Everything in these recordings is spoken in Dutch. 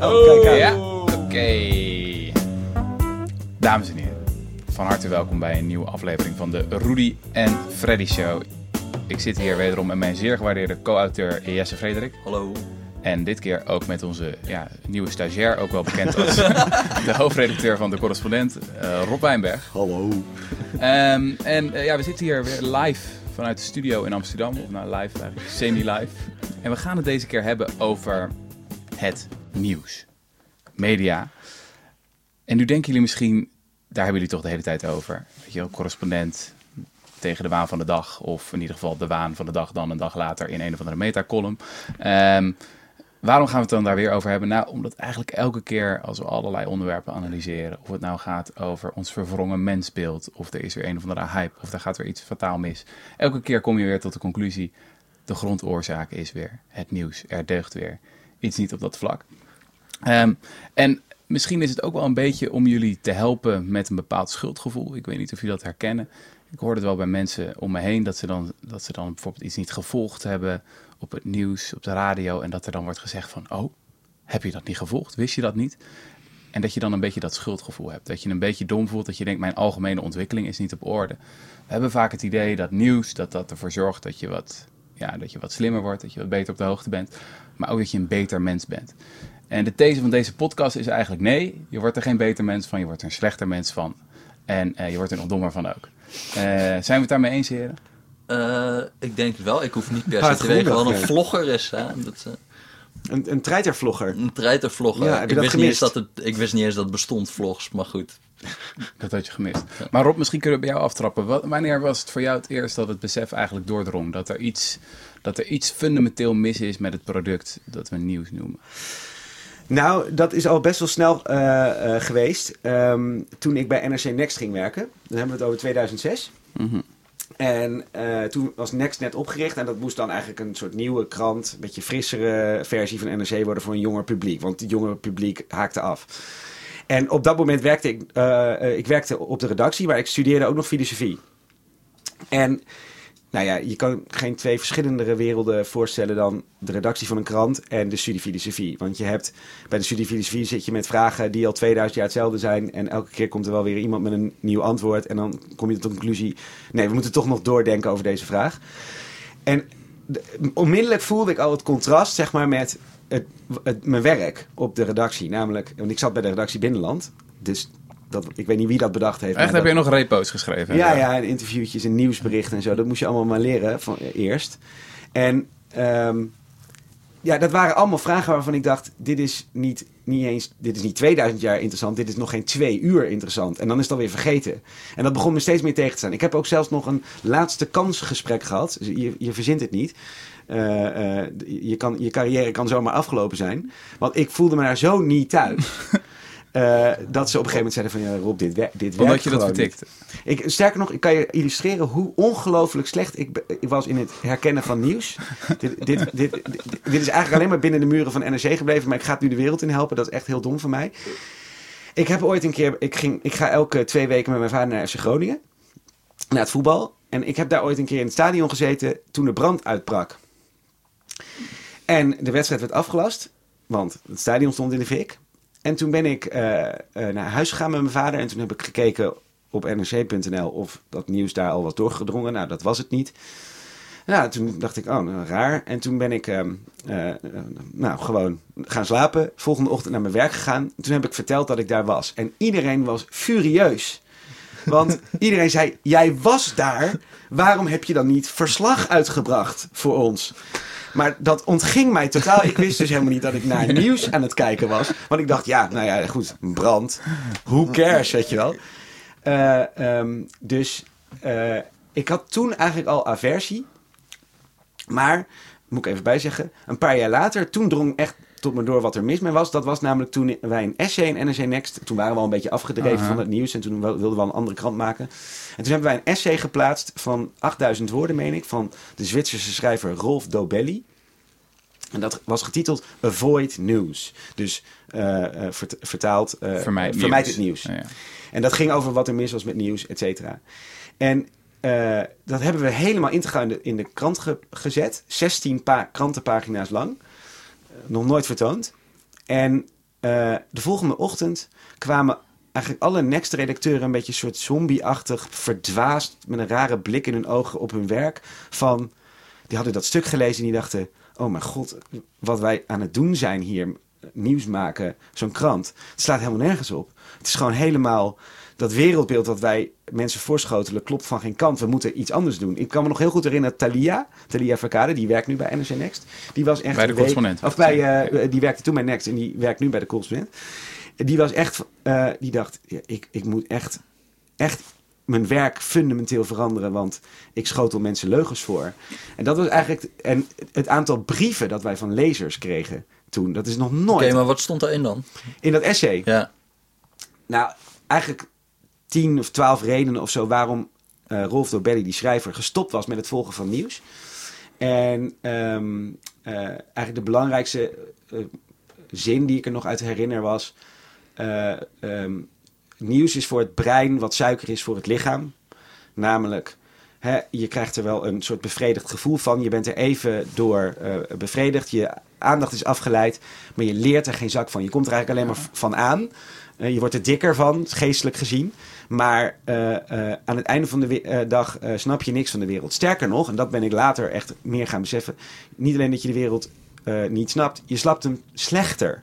Oh, kijk aan. Ja, oké. Dames en heren, van harte welkom bij een nieuwe aflevering van de Rudy en Freddy Show. Ik zit hier wederom met mijn zeer gewaardeerde co-auteur Jesse Frederik. Hallo. En dit keer ook met onze ja, nieuwe stagiair, ook wel bekend als de hoofdredacteur van de correspondent, eh, Rob Wijnberg. Hallo. Ehm, en eh, ja, we zitten hier weer live vanuit de studio in Amsterdam. Of nou, live eigenlijk, semi-live. En we gaan het deze keer hebben over het nieuws. Media. En nu denken jullie misschien, daar hebben jullie toch de hele tijd over. Weet je correspondent tegen de waan van de dag. Of in ieder geval de waan van de dag dan een dag later in een of andere metacolumn. Ehm waarom gaan we het dan daar weer over hebben? Nou, omdat eigenlijk elke keer als we allerlei onderwerpen analyseren, of het nou gaat over ons verwrongen mensbeeld, of er is weer een of andere hype, of er gaat weer iets fataal mis. Elke keer kom je weer tot de conclusie, de grondoorzaak is weer het nieuws. Er deugt weer iets niet op dat vlak. Ehm, en misschien is het ook wel een beetje om jullie te helpen met een bepaald schuldgevoel. Ik weet niet of jullie dat herkennen. Ik hoor het wel bij mensen om me heen dat ze dan, dat ze dan bijvoorbeeld iets niet gevolgd hebben op het nieuws, op de radio. En dat er dan wordt gezegd van, oh, heb je dat niet gevolgd? Wist je dat niet? En dat je dan een beetje dat schuldgevoel hebt. Dat je een beetje dom voelt. Dat je denkt, mijn algemene ontwikkeling is niet op orde. We hebben vaak het idee dat nieuws, dat dat ervoor zorgt dat je wat, ja, dat je wat slimmer wordt. Dat je wat beter op de hoogte bent. Maar ook dat je een beter mens bent. En de these van deze podcast is eigenlijk nee. Je wordt er geen beter mens van. Je wordt er een slechter mens van. En eh, je wordt er nog dommer van ook. Eh, zijn we het daarmee eens, heren? Eh, ik denk het wel. Ik hoef niet per se te weten wat een vlogger is. Hè? Dat, Een, een treitervlogger. een treitervlogger. Ja, heb je ik, dat wist niet eens gemist? dat het, ik wist niet eens dat het bestond, vlogs. Maar goed. Dat had je gemist. Maar Rob, misschien kunnen we bij jou aftrappen. Wat- wanneer was het voor jou het eerst dat het besef eigenlijk doordrong? Dat er iets, dat er iets fundamenteel mis is met het product dat we nieuws noemen? Nou, dat is al best wel snel eh, eh, geweest. Ehm, toen ik bij NRC Next ging werken. Dan hebben we het over 2006. Mhm. En eh, toen was Next net opgericht. En dat moest dan eigenlijk een soort nieuwe krant. Een beetje frissere versie van NRC worden voor een jonger publiek. Want het jongere publiek haakte af. En op dat moment werkte ik, eh, eh, ik werkte op de redactie. Maar ik studeerde ook nog filosofie. En nou ja, je kan geen twee verschillendere werelden voorstellen dan de redactie van een krant en de studie filosofie. Want je hebt bij de studie filosofie zit je met vragen die al 2000 jaar hetzelfde zijn. En elke keer komt er wel weer iemand met een nieuw antwoord. En dan kom je tot de conclusie: nee, we moeten toch nog doordenken over deze vraag. En de- onmiddellijk voelde ik al het contrast, zeg maar, met het, het, mijn werk op de redactie. Namelijk, want ik zat bij de redactie Binnenland. Dus dat, ik weet niet wie dat bedacht heeft. Echt, heb dat- je nog repo's geschreven? ja, ja, en interviewtjes en nieuwsberichten en zo. Dat moest je allemaal maar leren van, eh, eerst. En ehm, ja, dat waren allemaal vragen waarvan ik dacht... dit is niet, niet eens... dit is niet 2000 jaar interessant. Dit is nog geen twee uur interessant. En dan is het alweer vergeten. En dat begon me steeds meer tegen te staan. Ik heb ook zelfs nog een laatste kansgesprek gehad. Dus Je, je verzint het niet. Eh, eh, je, kan, je carrière kan zomaar afgelopen zijn. Want ik voelde me daar zo niet thuis... Eh, dat ze op een gegeven moment zeiden van... Ja, Rob, dit, dit werkt Omdat je dat vertikte. Ik, sterker nog, ik kan je illustreren hoe ongelooflijk slecht ik, ik was in het herkennen van nieuws. dit, dit, dit, dit, dit is eigenlijk alleen maar binnen de muren van NRC gebleven, maar ik ga het nu de wereld in helpen. Dat is echt heel dom van mij. Ik heb ooit een keer, ik, ging, ik ga elke twee weken met mijn vader naar FC Groningen, naar het voetbal. En ik heb daar ooit een keer in het stadion gezeten toen de brand uitbrak. En de wedstrijd werd afgelast, want het stadion stond in de fik. En toen ben ik eh, eh, naar huis gegaan met mijn vader. En toen heb ik gekeken op nrc.nl of dat nieuws daar al was doorgedrongen. Nou, dat was het niet. Nou, toen dacht ik, oh, nou, raar. En toen ben ik ehm, eh, nou, gewoon gaan slapen. Volgende ochtend naar mijn werk gegaan. Toen heb ik verteld dat ik daar was. En iedereen was furieus. Want iedereen zei, jij was daar. Waarom heb je dan niet verslag uitgebracht voor ons? Maar dat ontging mij totaal. Ik wist dus helemaal niet dat ik naar nieuws aan het kijken was. Want ik dacht, ja, nou ja, goed, brand. Who cares, weet je wel. Eh, ehm, dus eh, ik had toen eigenlijk al aversie. Maar, moet ik even bijzeggen, een paar jaar later, toen drong echt tot me door wat er mis mee was. Dat was namelijk toen wij een essay in NRC Next, toen waren we al een beetje afgedreven Aha. van het nieuws en toen wilden we al een andere krant maken. En toen hebben wij een essay geplaatst van 8000 woorden, meen ik, van de Zwitserse schrijver Rolf Dobelli. En dat was getiteld Avoid News. Dus eh, eh, vert- vertaald eh, Vermijd, vermijd nieuws. het nieuws. Ja. En dat ging over wat er mis was met nieuws, et cetera. En dat hebben we helemaal integraal in de, in de krant ge- gezet. 16 pa- krantenpagina's lang. Nog nooit vertoond. En eh, de volgende ochtend kwamen eigenlijk alle Next-redacteuren een beetje een soort zombie-achtig, verdwaasd, met een rare blik in hun ogen op hun werk. Van, die hadden dat stuk gelezen en die dachten, oh mijn god, wat wij aan het doen zijn hier, nieuws maken, zo'n krant. Het slaat helemaal nergens op. Het is gewoon helemaal dat wereldbeeld dat wij mensen voorschotelen klopt van geen kant. We moeten iets anders doen. Ik kan me nog heel goed herinneren, Thalia, Thalia Verkade, die werkt nu bij NRC Next. Die was echt Bij de week- correspondent. Of bij, eh, die werkte toen bij Next en die werkt nu bij de correspondent. Die was echt, eh, die dacht, ja, ik, ik moet echt, echt mijn werk fundamenteel veranderen, want ik schotel mensen leugens voor. En dat was eigenlijk, en het aantal brieven dat wij van lezers kregen toen, dat is nog Oké, nooit maar wat stond daarin dan? in dat essay. Ja. Nou, eigenlijk tien of twaalf redenen of zo waarom eh, Rolf Dobelli, die schrijver, gestopt was met het volgen van nieuws. En ehm, eh, eigenlijk de belangrijkste eh, zin die ik er nog uit herinner was... eh, ehm, nieuws is voor het brein wat suiker is voor het lichaam. Namelijk, hè, je krijgt er wel een soort bevredigd gevoel van. Je bent er even door bevredigd. Je aandacht is afgeleid, maar je leert er geen zak van. Je komt er eigenlijk alleen maar van aan. Je wordt er dikker van, geestelijk gezien. Maar eh, eh, aan het einde van de eh, dag snap je niks van de wereld. Sterker nog, en dat ben ik later echt meer gaan beseffen. Niet alleen dat je de wereld niet snapt, je snapt hem slechter.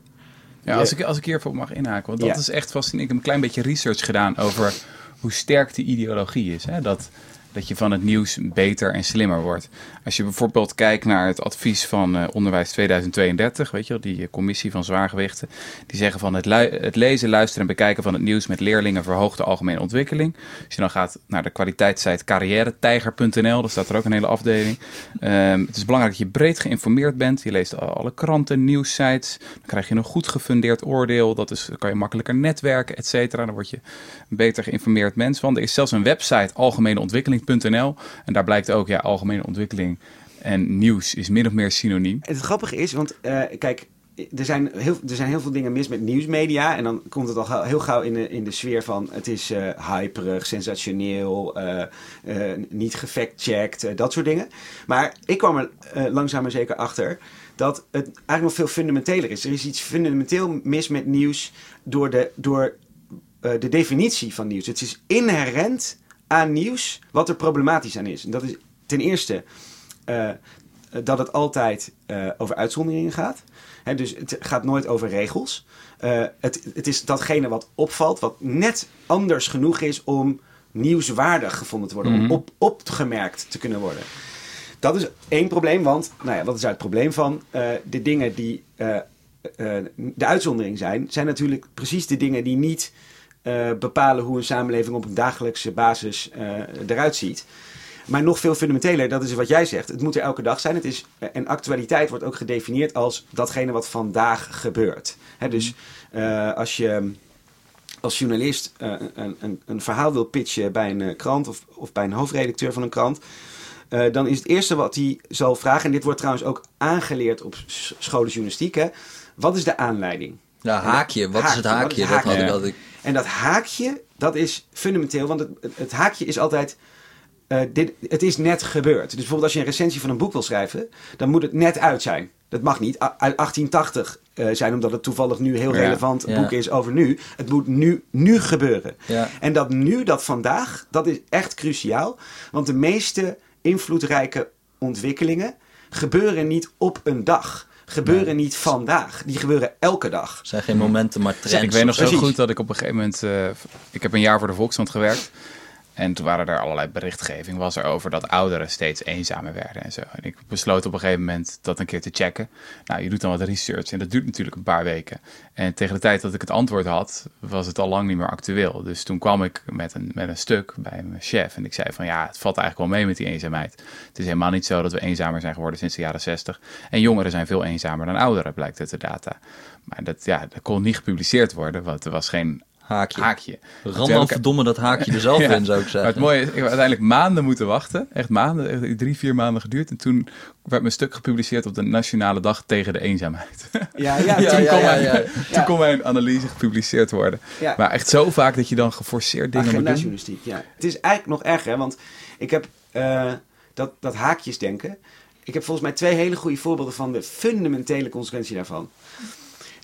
Ja, als ik, als ik hiervoor mag inhaken, want dat Ja. is echt fascinerend. Ik heb een klein beetje research gedaan over hoe sterk die ideologie is. Hè? Dat, dat je van het nieuws beter en slimmer wordt. Als je bijvoorbeeld kijkt naar het advies van eh, Onderwijs 2032, weet je wel, die eh, commissie van zwaargewichten, die zeggen van het, het lezen, luisteren en bekijken van het nieuws met leerlingen verhoogt de algemene ontwikkeling. Als je dan gaat naar de kwaliteitssite carrièretijger.nl, daar staat er ook een hele afdeling. Ehm, het is belangrijk dat je breed geïnformeerd bent. Je leest al- alle kranten, nieuwssites. Dan krijg je een goed gefundeerd oordeel. Dat is, dan kan je makkelijker netwerken, et cetera. Dan word je een beter geïnformeerd mens van. Er is zelfs een website, En daar blijkt ook, ja, algemene ontwikkeling en nieuws is min of meer synoniem. Het grappige is, want eh, kijk, er zijn, heel, er zijn heel veel dingen mis met nieuwsmedia. En dan komt het al heel gauw in de, in de sfeer van het is eh hyperig, sensationeel, eh, eh, niet gefactcheckt, eh, dat soort dingen. Maar ik kwam er eh, langzaam maar zeker achter dat het eigenlijk nog veel fundamenteler is. Er is iets fundamenteel mis met nieuws door de, door, eh, de definitie van nieuws. Het is inherent aan nieuws wat er problematisch aan is. En dat is ten eerste eh, dat het altijd eh, over uitzonderingen gaat. Dus het gaat nooit over regels. Eh, het, het is datgene wat opvalt, wat net anders genoeg is om nieuwswaardig gevonden te worden, Mhm. om op, opgemerkt te kunnen worden. Dat is één probleem, want nou ja, wat is daar het probleem van? De dingen die de uitzondering zijn, zijn natuurlijk precies de dingen die niet eh, bepalen hoe een samenleving op een dagelijkse basis eh, eruit ziet. Maar nog veel fundamenteler, dat is wat jij zegt. Het moet er elke dag zijn. Het is, eh, en actualiteit wordt ook gedefinieerd als datgene wat vandaag gebeurt. Dus als je als journalist een, een, een verhaal wil pitchen bij een krant of, of bij een hoofdredacteur van een krant, dan is het eerste wat hij zal vragen, en dit wordt trouwens ook aangeleerd op scholen journalistiek, hè, wat is de aanleiding? Ja, haakje. Wat is het Haakje, wat is haakje? Dat had ik. En dat haakje, dat is fundamenteel, want het, het haakje is altijd. eh, dit, het is net gebeurd. Dus bijvoorbeeld als je een recensie van een boek wil schrijven, dan moet het net uit zijn. Dat mag niet uit 1880 eh, zijn, omdat het toevallig nu heel Ja, relevant ja. boek is over nu. Het moet nu, nu gebeuren. Ja. En dat nu, dat vandaag, dat is echt cruciaal. Want de meeste invloedrijke ontwikkelingen gebeuren niet op een dag. Gebeuren niet vandaag. Die gebeuren elke dag. Het zijn geen momenten, maar trends. ik weet nog zo goed dat ik op een gegeven moment... eh, ik heb een jaar voor de Volkskrant gewerkt. En toen waren er allerlei berichtgeving was er over dat ouderen steeds eenzamer werden en zo. En ik besloot op een gegeven moment dat een keer te checken. Nou, je doet dan wat research en dat duurt natuurlijk een paar weken. En tegen de tijd dat ik het antwoord had, was het al lang niet meer actueel. Dus toen kwam ik met een, met een stuk bij mijn chef en ik zei van ja, het valt eigenlijk wel mee met die eenzaamheid. Het is helemaal niet zo dat we eenzamer zijn geworden sinds de jaren 60. En jongeren zijn veel eenzamer dan ouderen, blijkt uit de data. Maar dat, ja, dat kon niet gepubliceerd worden, want er was geen Haakje. haakje. Ram dan verdomme dat haakje er zelf Ja, in, zou ik Maar zeggen. het mooie is, ik heb uiteindelijk maanden moeten wachten. Echt maanden, echt drie, vier maanden geduurd. En toen werd mijn stuk gepubliceerd op de Nationale Dag tegen de Eenzaamheid. Ja, ja, Ja, toen, ja, kon ja, mijn, ja. toen Ja. kon mijn analyse gepubliceerd worden. Ja. Maar echt zo vaak dat je dan geforceerd dingen moet doen. Agendajournalistiek, ja. Het is eigenlijk nog erger, hè, want ik heb eh, dat, dat haakjes denken. Ik heb volgens mij twee hele goede voorbeelden van de fundamentele consequentie daarvan.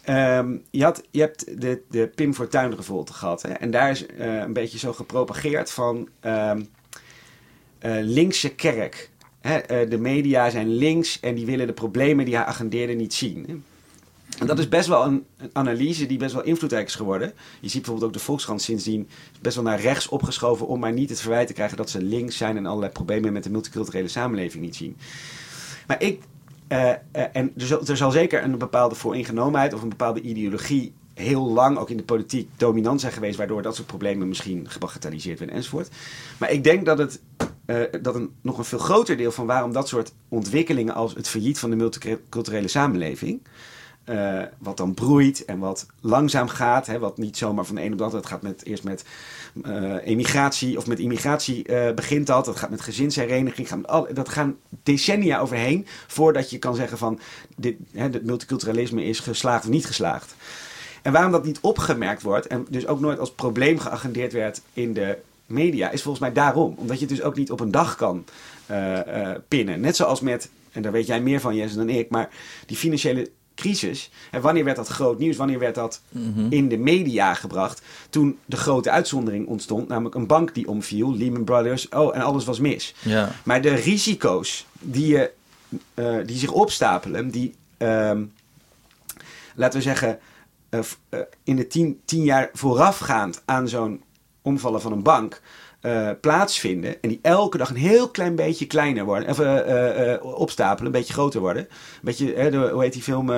Ehm, je, had, je hebt de, de Pim Fortuyn revolte gehad. Hè? En daar is eh, een beetje zo gepropageerd van eh, linkse kerk. Hè? Eh, de media zijn links en die willen de problemen die hij agendeerde niet zien. hè. En dat is best wel een, een analyse die best wel invloedrijk is geworden. Je ziet bijvoorbeeld ook de Volkskrant sindsdien best wel naar rechts opgeschoven om maar niet het verwijt te krijgen dat ze links zijn en allerlei problemen met de multiculturele samenleving niet zien. Maar ik, eh, eh, en er zal, er zeker een bepaalde vooringenomenheid of een bepaalde ideologie heel lang ook in de politiek dominant zijn geweest, waardoor dat soort problemen misschien gebagatelliseerd werden enzovoort. Maar ik denk dat het eh, dat een, nog een veel groter deel van waarom dat soort ontwikkelingen als het failliet van de multiculturele samenleving, wat dan broeit en wat langzaam gaat, hè, wat niet zomaar van de een op de andere, gaat met, eerst met emigratie of met immigratie eh, begint dat, dat gaat met gezinshereniging, gaat al, dat gaan decennia overheen voordat je kan zeggen van dit, hè, het multiculturalisme is geslaagd of niet geslaagd. En waarom dat niet opgemerkt wordt en dus ook nooit als probleem geagendeerd werd in de media, is volgens mij daarom. Omdat je het dus ook niet op een dag kan eh, eh, pinnen. Net zoals met, en daar weet jij meer van Jesse dan ik, maar die financiële crisis. En wanneer werd dat groot nieuws? Wanneer werd dat in de media gebracht? Toen de grote uitzondering ontstond, namelijk een bank die omviel, Lehman Brothers, oh, en alles was mis. Maar de risico's die, je, eh, die zich opstapelen, die, ehm, laten we zeggen, eh, eh, in de tien, tien jaar voorafgaand aan zo'n omvallen van een bank eh, plaatsvinden. En die elke dag een heel klein beetje kleiner worden. Of eh, opstapelen, een beetje groter worden. Een beetje, hè, de, hoe heet die film?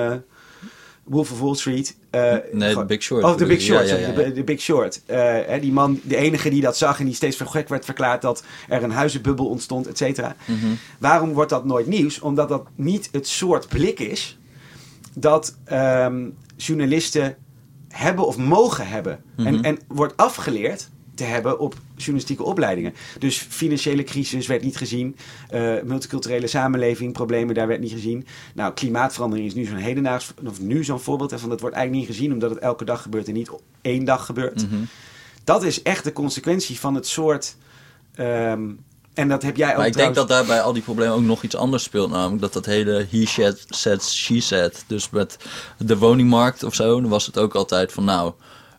Wolf of Wall Street. Nee, The gewoon- Big Short. Oh, The Big Short. ja, ja, de- ja. De, Big Short. Hè, die man, de enige die dat zag en die steeds gek werd verklaard dat er een huizenbubbel ontstond, et cetera. Mhm. Waarom wordt dat nooit nieuws? Omdat dat niet het soort blik is dat ehm, journalisten hebben of mogen hebben. en, Mhm. en wordt afgeleerd te hebben op journalistieke opleidingen. Dus financiële crisis werd niet gezien. eh, multiculturele samenleving, problemen daar werd niet gezien. Nou, klimaatverandering is nu zo'n hedendaags, of nu zo'n voorbeeld ervan. Dat wordt eigenlijk niet gezien omdat het elke dag gebeurt en niet op één dag gebeurt. Mhm. Dat is echt de consequentie van het soort. ehm, en dat heb jij ook Maar ik denk dat daar bij al die problemen ook nog iets anders speelt. Namelijk dat dat hele he said, said, she said. Dus met de woningmarkt of zo, dan was het ook altijd van nou...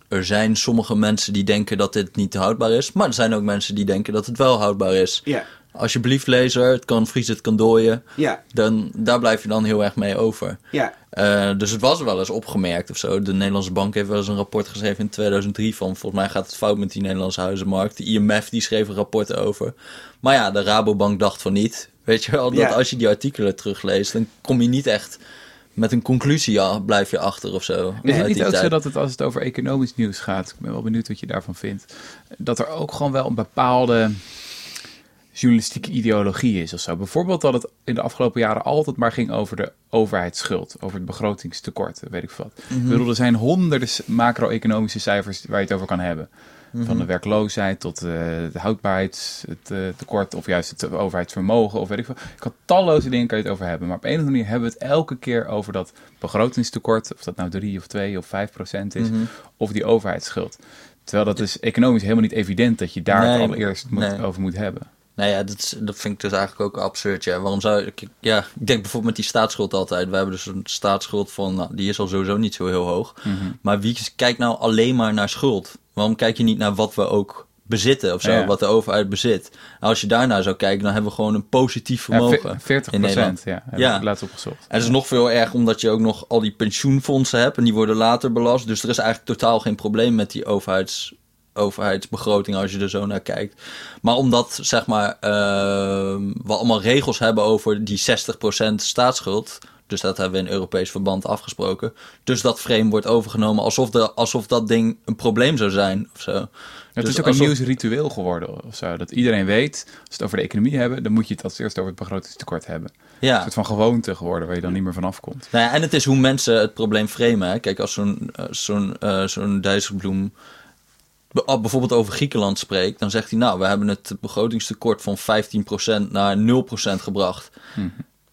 Er zijn sommige mensen die denken dat dit niet houdbaar is. Maar er zijn ook mensen die denken dat het wel houdbaar is. Ja, Alsjeblieft lezer, het kan vriezen, het kan dooien. ja, Dan, daar blijf je dan heel erg mee over. ja. Eh, dus het was wel eens opgemerkt of zo. De Nederlandse Bank heeft wel eens een rapport geschreven in 2003 van... volgens mij gaat het fout met die Nederlandse huizenmarkt. De IMF die schreef een rapport over. Maar ja, de Rabobank dacht van niet. Weet je wel, dat Ja. als je die artikelen terugleest... dan kom je niet echt met een conclusie ja, blijf je achter of zo. Is het uit niet ook zo dat het als het over economisch nieuws gaat, ik ben wel benieuwd wat je daarvan vindt, dat er ook gewoon wel een bepaalde journalistieke ideologie is of zo. Bijvoorbeeld dat het in de afgelopen jaren altijd maar ging over de overheidsschuld, over het begrotingstekort, weet ik wat. Mhm. Ik bedoel, er zijn honderden macro-economische cijfers waar je het over kan hebben. Mhm. Van de werkloosheid tot eh de houdbaarheidstekort of juist het overheidsvermogen of weet ik veel. Ik kan talloze dingen kan je het over hebben. Maar op een of andere manier hebben we het elke keer over dat begrotingstekort. Of dat nou 3 of 2 of 5 procent is. Mhm. Of die overheidsschuld. Terwijl dat is economisch helemaal niet evident dat je daar Nee, het allereerst moet, nee. over moet hebben. Nou ja, dat, is- dat vind ik dus eigenlijk ook absurd. Ja. Waarom zou ik... Ja, ik denk bijvoorbeeld met die staatsschuld altijd. We hebben dus een staatsschuld van... Nou, die is al sowieso niet zo heel hoog. Mhm. Maar wie kijkt nou alleen maar naar schuld? Waarom kijk je niet naar wat we ook bezitten of zo? Ja. Wat de overheid bezit? Nou, als je daarnaar zou kijken, dan hebben we gewoon een positief vermogen. ve- 40 in Nederland. ja. Ja. laatst opgezocht. En het is nog veel erger omdat je ook nog al die pensioenfondsen hebt en die worden later belast. Dus er is eigenlijk totaal geen probleem met die overheids, overheidsbegroting als je er zo naar kijkt. Maar omdat zeg maar ehm, we allemaal regels hebben over die 60% staatsschuld. Dus dat hebben we in Europees verband afgesproken. Dus dat frame wordt overgenomen alsof, de, alsof dat ding een probleem zou zijn of zo. Het Dus is ook alsof- een nieuwsritueel geworden of zo. Dat iedereen weet, als we het over de economie hebben, dan moet je het als eerst over het begrotingstekort hebben. Een Ja. soort van gewoonte geworden waar je dan niet meer van afkomt. Nou ja, en het is hoe mensen het probleem framen. Hè. Kijk, als zo'n eh, zo'n eh, zo'n Dijsselbloem ah, bijvoorbeeld over Griekenland spreekt, dan zegt hij, nou, we hebben het begrotingstekort van 15% naar 0% gebracht. Mhm.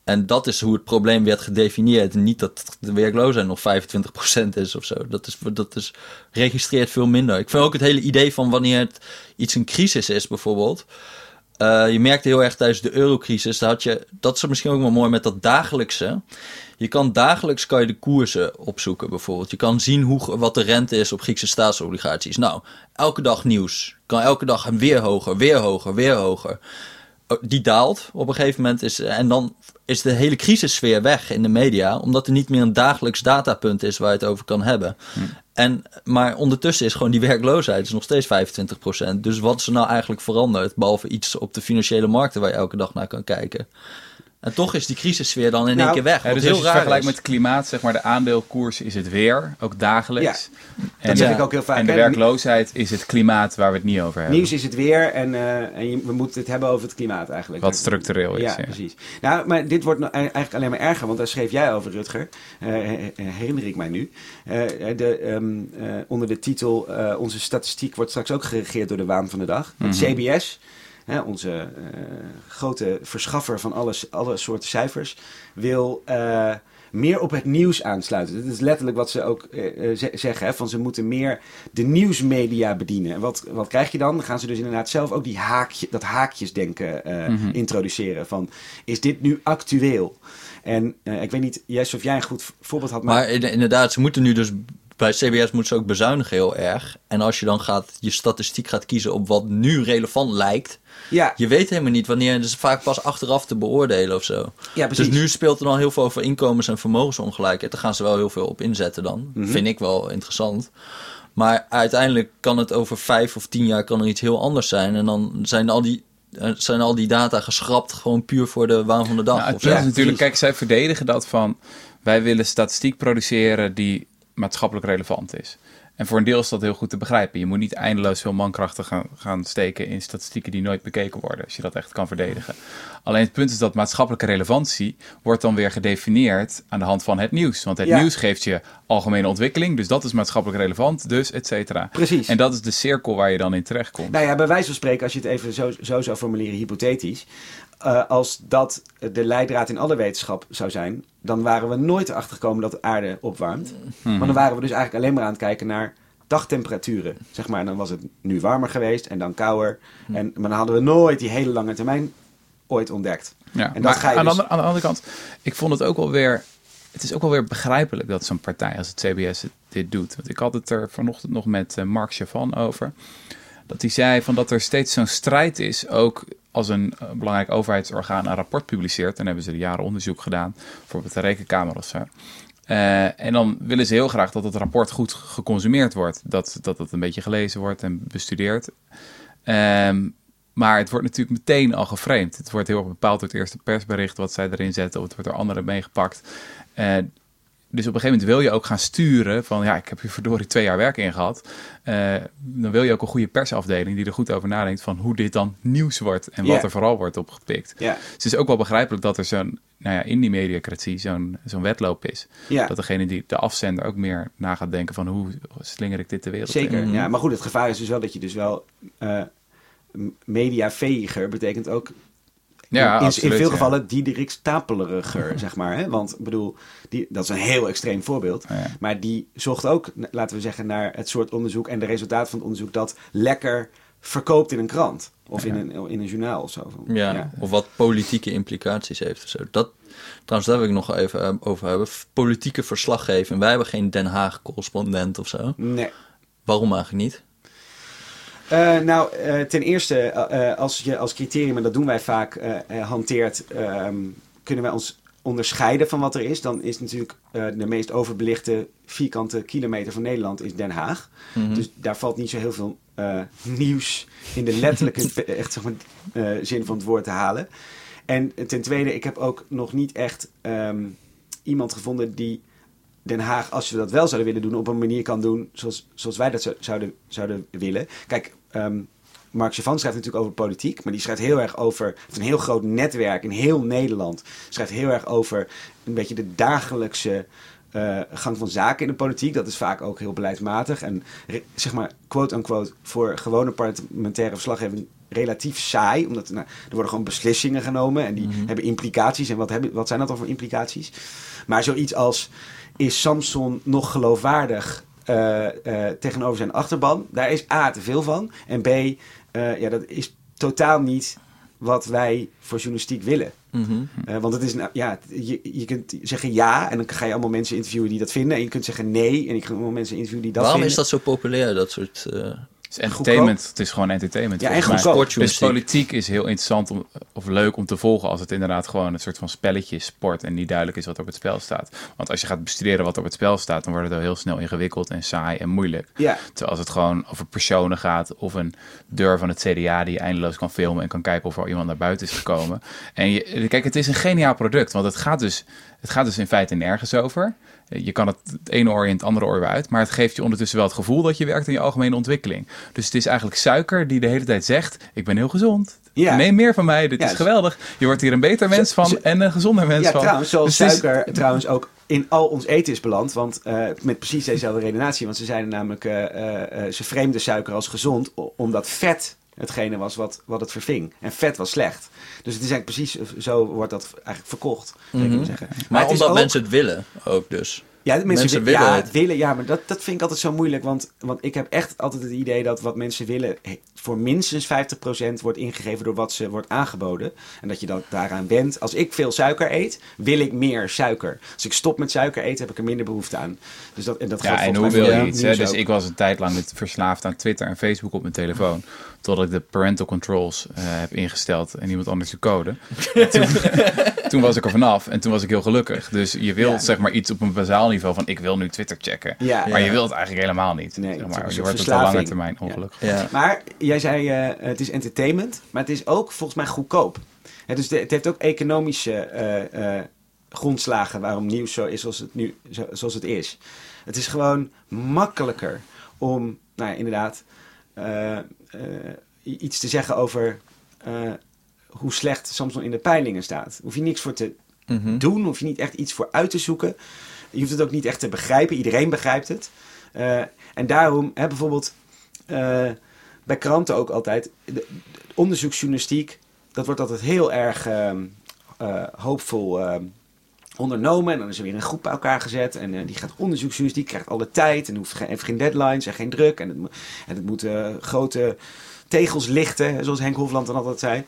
En dat is hoe het probleem werd gedefinieerd. Niet dat de werkloosheid nog 25% is of zo. Dat, is, dat is, registreert veel minder. Ik vind ook het hele idee van wanneer het iets een crisis is, bijvoorbeeld. eh, je merkte heel erg tijdens de eurocrisis, dat, je, dat is misschien ook wel mooi met dat dagelijkse. Je kan dagelijks kan je de koersen opzoeken bijvoorbeeld. Je kan zien hoe, wat de rente is op Griekse staatsobligaties. Nou, elke dag nieuws. Kan elke dag weer hoger, weer hoger, weer hoger. Oh, Die daalt op een gegeven moment. Is, en dan is de hele crisissfeer weg in de media. Omdat er niet meer een dagelijks datapunt is waar je het over kan hebben. En, maar ondertussen is gewoon die werkloosheid is nog steeds 25%. Dus wat is er nou eigenlijk veranderd? Behalve iets op de financiële markten waar je elke dag naar kan kijken. En toch is die crisissfeer dan in Nou, één keer weg. Ja, dus heel als je het raar vergelijkt is. met het klimaat, zeg maar de aandeelkoers is het weer, ook dagelijks. en, dat zeg eh, ik ook heel vaak, En de werkloosheid is het klimaat waar we het niet over hebben. Nieuws is het weer en, eh, en je- we moeten het hebben over het klimaat eigenlijk. Wat structureel is. Ja, Ja, precies. Nou, maar dit wordt nou eigenlijk alleen maar erger, want daar schreef jij over, Rutger. Eh, her- herinner ik mij nu. Eh, de, ehm, eh, onder de titel eh, Onze statistiek wordt straks ook geregeerd door de waan van de dag. Het Mhm. CBS, hè, onze eh, grote verschaffer van alles, alle soorten cijfers, wil eh, meer op het nieuws aansluiten. Dat is letterlijk wat ze ook eh, ze- zeggen. Hè, van ze moeten meer de nieuwsmedia bedienen. En wat, wat krijg je dan? Dan gaan ze dus inderdaad zelf ook die haakje, dat haakjesdenken Mhm. introduceren. Van, is dit nu actueel? En ik weet niet, Jess, of jij een goed voorbeeld had. Maar in- inderdaad, ze moeten nu dus bij CBS moeten ze ook bezuinigen heel erg. En als je dan gaat, je statistiek gaat kiezen op wat nu relevant lijkt, ja, je weet helemaal niet wanneer. Is vaak pas achteraf te beoordelen of zo. ja, precies. Dus nu speelt er dan heel veel over inkomens- en vermogensongelijkheid. Daar gaan ze wel heel veel op inzetten dan. Mhm. Vind ik wel interessant. Maar uiteindelijk kan het over vijf of tien jaar kan er iets heel anders zijn. En dan zijn al die, eh, zijn al die data geschrapt gewoon puur voor de waan van de dag. Nou, het of is natuurlijk, kijk, zij verdedigen dat van wij willen statistiek produceren die maatschappelijk relevant is. En voor een deel is dat heel goed te begrijpen. Je moet niet eindeloos veel mankrachten gaan, gaan steken in statistieken die nooit bekeken worden, als je dat echt kan verdedigen. Alleen het punt is dat maatschappelijke relevantie wordt dan weer gedefinieerd aan de hand van het nieuws. Want het Ja. nieuws geeft je algemene ontwikkeling, dus dat is maatschappelijk relevant, dus et cetera. Precies. En dat is de cirkel waar je dan in terechtkomt. Nou ja, bij wijze van spreken, als je het even zo, zo zou formuleren, hypothetisch. Eh, als dat de leidraad in alle wetenschap zou zijn, dan waren we nooit erachter gekomen dat de aarde opwarmt. Mhm. Maar dan waren we dus eigenlijk alleen maar aan het kijken naar dagtemperaturen. Zeg maar, en dan was het nu warmer geweest en dan kouder. En, maar dan hadden we nooit die hele lange termijn ooit ontdekt. Ja, En dat maar ga je aan, dus- de andere, aan de andere kant, ik vond het ook wel weer. Het is ook wel weer begrijpelijk dat zo'n partij als het CBS dit doet. Want ik had het er vanochtend nog met eh, Mark Chavan over. Dat hij zei van dat er steeds zo'n strijd is, ook als een eh, belangrijk overheidsorgaan een rapport publiceert. Dan hebben ze er jaren onderzoek gedaan, bijvoorbeeld de rekenkamer of zo. Eh, en dan willen ze heel graag dat het rapport goed geconsumeerd wordt. Dat, dat het een beetje gelezen wordt en bestudeerd. Ehm, maar het wordt natuurlijk meteen al geframed. Het wordt heel erg bepaald door het eerste persbericht wat zij erin zetten. Of het wordt door anderen meegepakt. Eh, dus op een gegeven moment wil je ook gaan sturen van... ja, ik heb hier verdorie twee jaar werk in gehad. Eh, dan wil je ook een goede persafdeling die er goed over nadenkt... van hoe dit dan nieuws wordt en wat er vooral wordt opgepikt. Dus het is ook wel begrijpelijk dat er zo'n... nou ja, in die mediacratie zo'n zo'n wedloop is. Dat degene die de afzender ook meer na gaat denken van... hoe slinger ik dit de wereld Zeker, in. ja. Maar goed, het gevaar is dus wel dat je dus wel... eh mediaveger betekent ook Ja, in, veel ja. gevallen Diederik Stapeleriger, zeg maar. Hè? Want ik bedoel, die, dat is een heel extreem voorbeeld. Ja. Maar die zocht ook, laten we zeggen, naar het soort onderzoek en de resultaten van het onderzoek dat lekker verkoopt in een krant. Of in, een, in een journaal of zo. Ja, of wat politieke implicaties heeft of zo. Dat, trouwens, daar wil ik nog even eh, over hebben. Politieke verslaggeving. Wij hebben geen Den Haag-correspondent of zo. Nee. Waarom eigenlijk niet? Eh, nou, eh, ten eerste, eh, als je als criterium, en dat doen wij vaak, hanteert, ehm, kunnen wij ons onderscheiden van wat er is. Dan is natuurlijk de meest overbelichte vierkante kilometer van Nederland is Den Haag. Mhm. Dus daar valt niet zo heel veel nieuws in de letterlijke echt, zeg maar, zin van het woord te halen. En ten tweede, ik heb ook nog niet echt ehm, iemand gevonden die Den Haag, als we dat wel zouden willen doen, op een manier kan doen zoals, zoals wij dat zo- zouden, zouden willen. Kijk, ehm Mark Chavan schrijft natuurlijk over politiek, maar die schrijft heel erg over heeft een heel groot netwerk in heel Nederland. Schrijft heel erg over een beetje de dagelijkse eh, gang van zaken in de politiek. Dat is vaak ook heel beleidsmatig en zeg maar quote-unquote voor gewone parlementaire verslaggeving relatief saai. Omdat nou, er worden gewoon beslissingen genomen en die hebben implicaties. En wat, hebben, wat zijn dat dan voor implicaties? Maar zoiets als, is Samson nog geloofwaardig eh, eh, tegenover zijn achterban? Daar is A, te veel van. En B, eh, ja, dat is totaal niet wat wij voor journalistiek willen. Mhm. Want het is, nou, ja, je, je kunt zeggen ja en dan ga je allemaal mensen interviewen die dat vinden. En je kunt zeggen nee en je kunt allemaal mensen interviewen die dat Waarom vinden. is dat zo populair, dat soort... is entertainment. Het is gewoon entertainment. Ja, en goedkoop. Dus politiek is heel interessant om, of leuk om te volgen als het inderdaad gewoon een soort van spelletje is, sport en niet duidelijk is wat er op het spel staat. Want als je gaat bestuderen wat er op het spel staat, dan wordt het al heel snel ingewikkeld en saai en moeilijk. Ja, Terwijl als het gewoon over personen gaat of een deur van het CDA die je eindeloos kan filmen en kan kijken of er iemand naar buiten is gekomen. En je, kijk, het is een geniaal product, want het gaat dus, het gaat dus in feite nergens over. Je kan het, het ene oor in het andere oor weer uit, maar het geeft je ondertussen wel het gevoel dat je werkt in je algemene ontwikkeling. Dus het is eigenlijk suiker die de hele tijd zegt: Ik ben heel gezond. Ja. Neem meer van mij, dit Ja, is dus- geweldig. Je wordt hier een beter mens Zo- van zo- en een gezonder mens ja van. trouwens, zoals Dus is- suiker trouwens ook in al ons eten is beland. Want eh, met precies dezelfde redenatie. Want ze zeiden namelijk, eh, eh, ze vreemden suiker als gezond. Omdat vet hetgene was wat, wat het verving. En vet was slecht. Dus het is eigenlijk precies zo wordt dat eigenlijk verkocht. zou Mhm. zeggen. maar omdat ook- mensen het willen ook dus. Ja, mensen, Mensen wi- willen ja, het. willen. Ja, maar dat, dat vind ik altijd zo moeilijk. Want, want ik heb echt altijd het idee dat wat mensen willen... voor minstens 50% wordt ingegeven door wat ze wordt aangeboden. En dat je dan daaraan bent. Als ik veel suiker eet, wil ik meer suiker. Als ik stop met suiker eten, heb ik er minder behoefte aan. Dus dat, en dat Ja, geldt en hoe volgens mij wil je iets? Dus ook. ik was een tijd lang verslaafd aan Twitter en Facebook op mijn telefoon. Totdat ik de parental controls eh, heb ingesteld en iemand anders de code. En toen, toen was ik er vanaf en toen was ik heel gelukkig. Dus je wilt Ja. zeg maar iets op een bazaal niveau van ik wil nu Twitter checken. Ja. Maar Ja. je wilt het eigenlijk helemaal niet. Nee, zeg het maar. Je wordt op de lange termijn ongelukkig. Ja. Maar jij zei, eh, het is entertainment, maar het is ook volgens mij goedkoop. Hè, dus de- het heeft ook economische eh, eh, grondslagen waarom nieuws zo is zoals het, nu, zo- zoals het is. Het is gewoon makkelijker om, nou ja, inderdaad, iets te zeggen over eh, hoe slecht Samsung in de peilingen staat. Hoef je niks voor te Mhm. doen, hoef je niet echt iets voor uit te zoeken. Je hoeft het ook niet echt te begrijpen. Iedereen begrijpt het. Eh, en daarom, hè, bijvoorbeeld eh, bij kranten ook altijd, de, de onderzoeksjournalistiek, dat wordt altijd heel erg ehm, eh, hoopvol ehm, ondernomen. En dan is er weer een groep bij elkaar gezet. En eh, die gaat onderzoeksjournalistiek, krijgt alle tijd. En hoeft geen, heeft geen deadlines en geen druk. En het, en het moet eh, grote tegels lichten, zoals Henk Hofland dan altijd zei.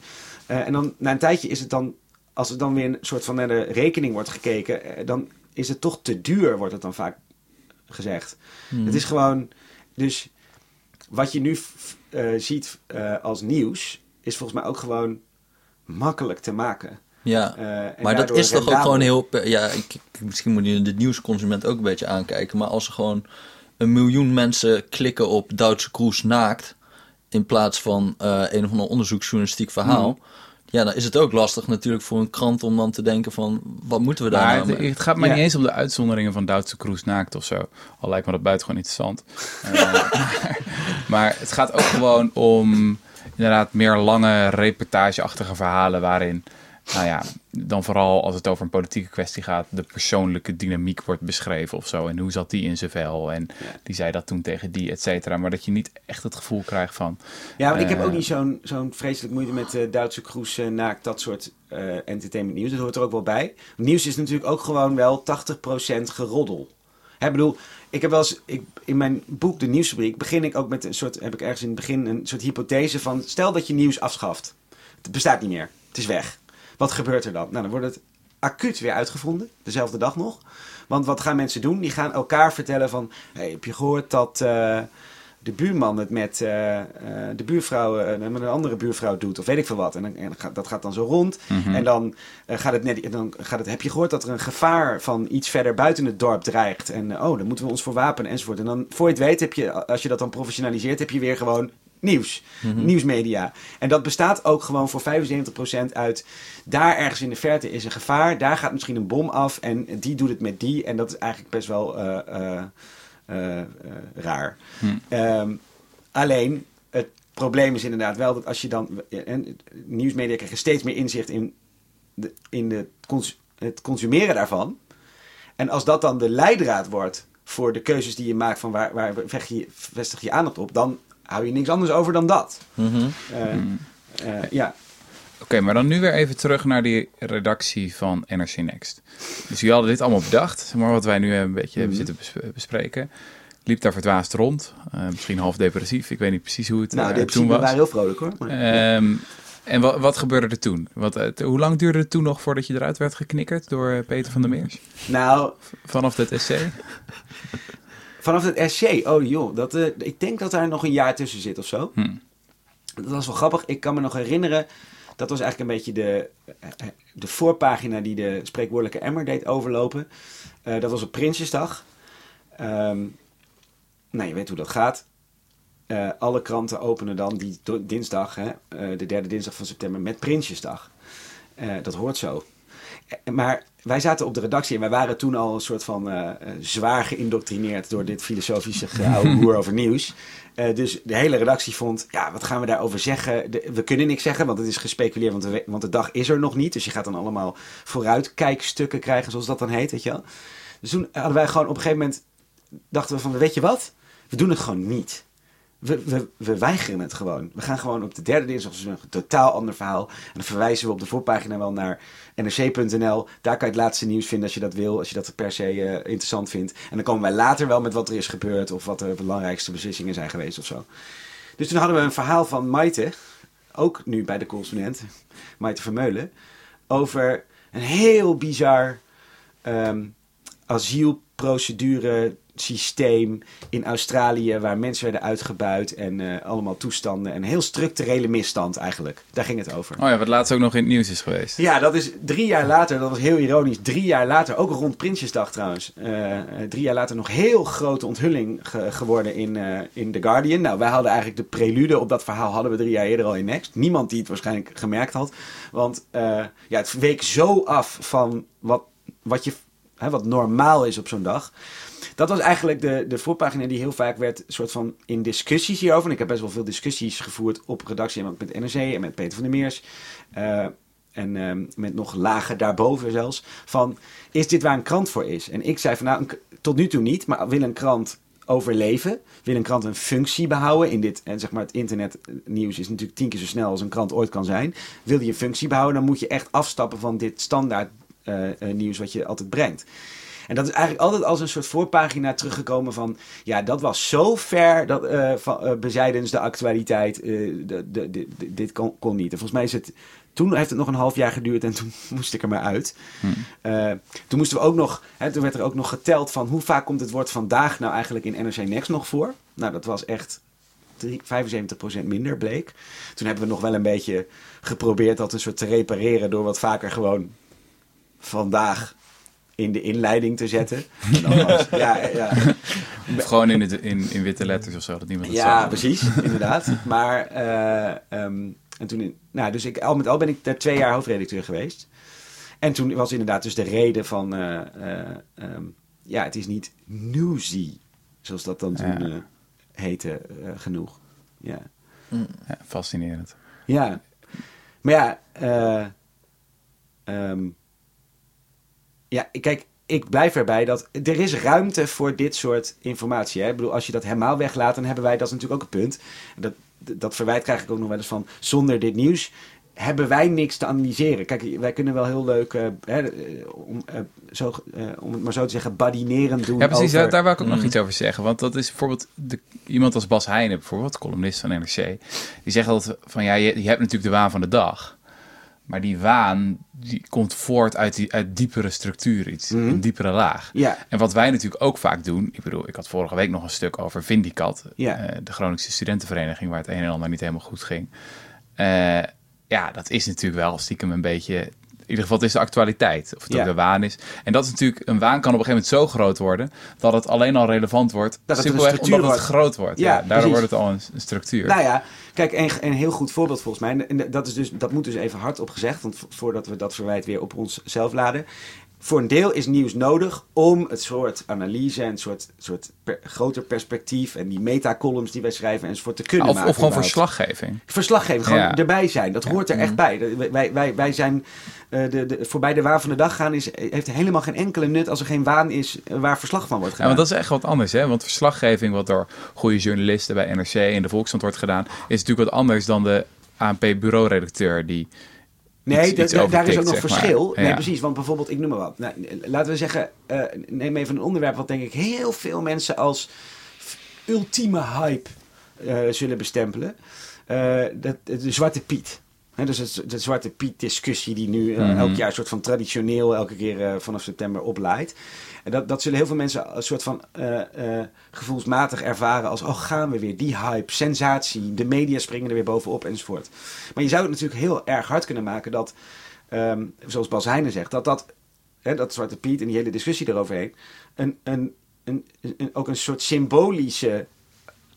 Eh, en dan na een tijdje is het dan, als er dan weer een soort van naar de rekening wordt gekeken, dan is het toch te duur, wordt het dan vaak gezegd. Mhm. Het is gewoon, dus wat je nu ziet als nieuws, is volgens mij ook gewoon makkelijk te maken. Ja. Eh, Maar dat is toch ook gewoon heel... Ja, ik, misschien moet je de nieuwsconsument ook een beetje aankijken. Maar als er gewoon een miljoen mensen klikken op Duitse Kroes naakt... in plaats van eh, een of ander onderzoeksjournalistiek verhaal... Mhm. Ja, dan is het ook lastig natuurlijk voor een krant om dan te denken van... wat moeten we daar Maar nou het, mee? het gaat mij Ja. niet eens om de uitzonderingen van Duitse Kroes naakt of zo. Al lijkt me dat buitengewoon interessant. Eh, maar, maar het gaat ook gewoon om inderdaad meer lange reportageachtige verhalen waarin, nou ja, dan vooral als het over een politieke kwestie gaat, de persoonlijke dynamiek wordt beschreven of zo. En hoe zat die in zijn vel? En die zei dat toen tegen die, et cetera. Maar dat je niet echt het gevoel krijgt van, Ja, want ik heb Eh, ook niet zo'n zo'n vreselijk moeite met eh, Duitse kroes eh, naakt, dat soort entertainment nieuws. Dat hoort er ook wel bij. Nieuws is natuurlijk ook gewoon wel 80% geroddel. Hè, bedoel, ik heb wel eens, ik, in mijn boek De Nieuwsfabriek begin ik ook met een soort, heb ik ergens in het begin een soort hypothese van, stel dat je nieuws afschaft. Het bestaat niet meer. Het is weg. Wat gebeurt er dan? Nou, dan wordt het acuut weer uitgevonden, dezelfde dag nog. Want wat gaan mensen doen? Die gaan elkaar vertellen van, hey, heb je gehoord dat eh, de buurman het met eh, eh, de buurvrouw, met een andere buurvrouw doet, of weet ik veel wat. En, dan, en dat gaat dan zo rond. Mhm. En dan, gaat het net, dan gaat het, heb je gehoord dat er een gevaar van iets verder buiten het dorp dreigt. En oh, dan moeten we ons voor wapenen enzovoort. En dan, voor je het weet, heb je, als je dat dan professionaliseert, heb je weer gewoon nieuws. Nieuwsmedia. En dat bestaat ook gewoon voor 75% uit. Daar ergens in de verte is een gevaar. Daar gaat misschien een bom af. En die doet het met die. En dat is eigenlijk best wel eh, eh, eh, raar. Hm. Ehm, alleen, het probleem is inderdaad wel dat als je dan. En nieuwsmedia krijgen steeds meer inzicht in, de, in de, cons- het consumeren daarvan. En als dat dan de leidraad wordt voor de keuzes die je maakt van waar, waar vestig je, vestig je aandacht op, dan hou je niks anders over dan dat. Mhm. Eh, eh, ja. Oké, maar dan nu weer even terug naar die redactie van NRC Next. Dus jullie hadden dit allemaal bedacht, maar wat wij nu een beetje hebben Mhm. zitten bes- bespreken. Liep daar verdwaasd rond, eh, misschien half depressief, ik weet niet precies hoe het Nou, eh, de toen was. waren heel vrolijk hoor. Maar- Ehm, En wat, wat gebeurde er toen? Wat, eh, hoe lang duurde het toen nog voordat je eruit werd geknikkerd door eh, Peter van der Meers? Nou, Vanaf het SC? vanaf het SC, oh joh, dat, eh, ik denk dat daar nog een jaar tussen zit of zo. Hm. Dat was wel grappig. Ik kan me nog herinneren, dat was eigenlijk een beetje de, eh, de voorpagina die de spreekwoordelijke emmer deed overlopen. Eh, dat was op Prinsjesdag. Ehm, nou, je weet hoe dat gaat. Eh, alle kranten openen dan die dinsdag, hè, eh, de derde dinsdag van september, met Prinsjesdag. Eh, dat hoort zo. Maar wij zaten op de redactie en wij waren toen al een soort van eh, eh, zwaar geïndoctrineerd door dit filosofische oude hoer over nieuws. Eh, dus de hele redactie vond, ja, wat gaan we daarover zeggen? De- we kunnen niks zeggen, want het is gespeculeerd, want de, want de dag is er nog niet. Dus je gaat dan allemaal vooruitkijkstukken krijgen, zoals dat dan heet, weet je wel. Dus toen hadden wij gewoon op een gegeven moment, dachten we van, weet je wat? We doen het gewoon niet. We, we, we weigeren het gewoon. We gaan gewoon op de derde dinsdag dus een totaal ander verhaal. En dan verwijzen we op de voorpagina wel naar nrc.nl. Daar kan je het laatste nieuws vinden als je dat wil. Als je dat per se eh, interessant vindt. En dan komen wij later wel met wat er is gebeurd. Of wat de belangrijkste beslissingen zijn geweest of zo. Dus toen hadden we een verhaal van Maite. Ook nu bij de correspondent. Maite Vermeulen. Over een heel bizar ehm, asielprocedure systeem in Australië waar mensen werden uitgebuit en eh, allemaal toestanden. Een heel structurele misstand eigenlijk. Daar ging het over. Oh ja, wat laatst ook nog in het nieuws is geweest. Ja, dat is drie jaar later, dat was heel ironisch, drie jaar later, ook rond Prinsjesdag trouwens, eh, eh, drie jaar later nog heel grote onthulling ge- geworden in, in The Guardian. Nou, wij hadden eigenlijk de prelude op dat verhaal hadden we drie jaar eerder al in Next. Niemand die het waarschijnlijk gemerkt had, want ja, het week zo af van wat, wat, je, hè, wat normaal is op zo'n dag. Dat was eigenlijk de, de voorpagina die heel vaak werd soort van in discussies hierover. En ik heb best wel veel discussies gevoerd op redactie en met NRC en met Peter van der Meers. Eh, en ehm, met nog lager daarboven zelfs. Van, is dit waar een krant voor is? En ik zei van, nou, tot nu toe niet. Maar wil een krant overleven? Wil een krant een functie behouden? In dit, en zeg maar, het internetnieuws is natuurlijk tien keer zo snel als een krant ooit kan zijn. Wil je een functie behouden, dan moet je echt afstappen van dit standaard eh, eh, nieuws wat je altijd brengt. En dat is eigenlijk altijd als een soort voorpagina teruggekomen van... ja, dat was zo ver dat, van, eh, bezijdens de actualiteit. eh, de, de, dit kon, kon niet. En volgens mij is het... Toen heeft het nog een half jaar geduurd en toen moest ik er maar uit. Eh, toen moesten we ook nog... Hè, toen werd er ook nog geteld van... hoe vaak komt het woord vandaag nou eigenlijk in NRC Next nog voor? Nou, dat was echt... drie- 75% minder bleek. Toen hebben we nog wel een beetje geprobeerd dat een soort te repareren... door wat vaker gewoon vandaag in de inleiding te zetten. Was- ja, ja, Of gewoon in, het, in, in witte letters of zo, dat niemand het ja, zag. precies, inderdaad. Maar, eh, ehm, en toen, in- nou, dus ik, al met al ben ik daar twee jaar hoofdredacteur geweest. En toen was inderdaad dus de reden van, eh, eh, ehm, ja, het is niet newsy, zoals dat dan toen Ja. heette, genoeg. Ja. Ja, fascinerend. Ja, maar ja, eh, ehm, ja, kijk, ik blijf erbij dat er is ruimte voor dit soort informatie. Hè? Ik bedoel, als je dat helemaal weglaat, dan hebben wij, dat is natuurlijk ook een punt. Dat, dat verwijt krijg ik ook nog wel eens van, zonder dit nieuws hebben wij niks te analyseren. Kijk, wij kunnen wel heel leuk, eh, hè, eh, om, eh, zo, om het maar zo te zeggen, badinerend doen Ja, precies. over... Daar, wou ik ook nog Mm. iets over zeggen. Want dat is bijvoorbeeld de, iemand als Bas Heijnen, bijvoorbeeld, columnist van NRC. Die zegt altijd van, ja, je, je hebt natuurlijk de waan van de dag. Maar die waan, die komt voort uit, die, uit diepere structuur, iets, Mhm. een diepere laag. Ja, En wat wij natuurlijk ook vaak doen, ik bedoel, ik had vorige week nog een stuk over Vindicat, Ja. eh, de Groningse studentenvereniging, waar het een en ander niet helemaal goed ging. Eh, ja, dat is natuurlijk wel stiekem een beetje, in ieder geval het is de actualiteit, of het Ja. ook de waan is. En dat is natuurlijk, een waan kan op een gegeven moment zo groot worden, dat het alleen al relevant wordt, het een simpelweg omdat het groot wordt. Ja, Ja, daardoor precies. wordt het al een, een structuur. Nou ja, kijk, een, een heel goed voorbeeld volgens mij. En dat, is dus, dat moet dus even hardop gezegd, want vo- voordat we dat verwijt weer op onszelf laden. Voor een deel is nieuws nodig om het soort analyse en het soort, soort per- groter perspectief en die metacolumns die wij schrijven enzovoort te kunnen of, maken. of gewoon verslaggeving. Verslaggeving, gewoon Ja. erbij zijn. Dat hoort er echt bij. Dat- Wij, wij, wij zijn eh, de, de, voorbij de waan van de dag gaan is, heeft helemaal geen enkele nut als er geen waan is eh, waar verslag van wordt Ja, gedaan. want dat is echt wat anders, hè? Want verslaggeving, wat door goede journalisten bij NRC en de Volkskrant wordt gedaan, is natuurlijk wat anders dan de ANP-bureauredacteur die Nee, iets- iets daar is ook nog maar. verschil. Nee, Ja. precies. Want bijvoorbeeld, ik noem maar wat. Nou, laten we zeggen, eh, neem even een onderwerp wat denk ik heel veel mensen als ultieme hype eh, zullen bestempelen. Eh, dat, de Zwarte Piet. Dus het, de Zwarte Piet discussie die nu Mhm. elk jaar een soort van traditioneel elke keer vanaf september opleidt. En dat, dat zullen heel veel mensen een soort van eh, eh, gevoelsmatig ervaren als oh gaan we weer, die hype, sensatie, de media springen er weer bovenop enzovoort. Maar je zou het natuurlijk heel erg hard kunnen maken dat, ehm, zoals Bas Heijnen zegt, dat dat, hè, dat Zwarte Piet en die hele discussie eroverheen, een, een, een, een, ook een soort symbolische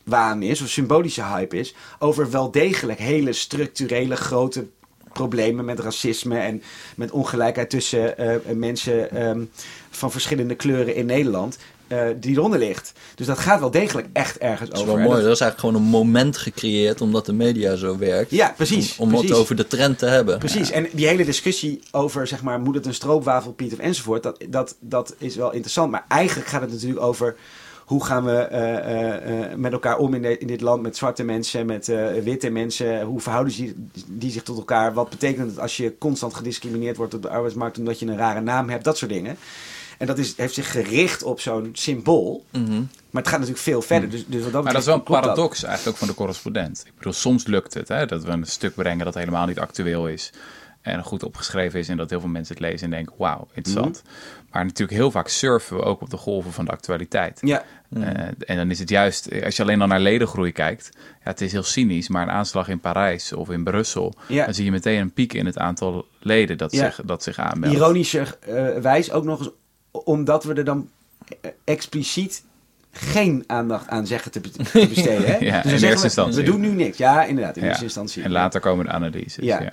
waan is, of symbolische hype is, over wel degelijk hele structurele grote problemen met racisme en met ongelijkheid tussen eh, mensen ehm, van verschillende kleuren in Nederland, eh, die eronder ligt. Dus dat gaat wel degelijk echt ergens Dat is over. wel mooi. dat- is eigenlijk gewoon een moment gecreëerd omdat de media zo werkt. Ja, precies. Om, om precies. het over de trend te hebben. Precies, en die hele discussie over, zeg maar, moet het een stroopwafelpiet of enzovoort, dat, dat, dat is wel interessant. Maar eigenlijk gaat het natuurlijk over hoe gaan we eh, eh, eh, met elkaar om in, de- in dit land, met zwarte mensen, met witte mensen, hoe verhouden die, die zich tot elkaar, wat betekent het als je constant gediscrimineerd wordt op de arbeidsmarkt omdat je een rare naam hebt, dat soort dingen. En dat is, heeft zich gericht op zo'n symbool, Mhm. maar het gaat natuurlijk veel verder. Dus, dus wat dat Maar dat is wel een paradox eigenlijk ook van de correspondent. Ik bedoel, soms lukt het hè, dat we een stuk brengen dat helemaal niet actueel is. En goed opgeschreven is en dat heel veel mensen het lezen en denken, wauw, interessant. Mhm. Maar natuurlijk heel vaak surfen we ook op de golven van de actualiteit. Ja, Eh, en dan is het juist, als je alleen al naar ledengroei kijkt, ja, het is heel cynisch, maar een aanslag in Parijs of in Brussel, Ja. dan zie je meteen een piek in het aantal leden dat, Ja. zich, dat zich aanmeldt. ironischer eh, wijs ook nog eens, omdat we er dan eh, expliciet geen aandacht aan zeggen te, be- te besteden. Hè? Ja, dus in dan eerste we, instantie. we doen nu niks. Ja, inderdaad, in eerste instantie. En later komen de analyses. Ja.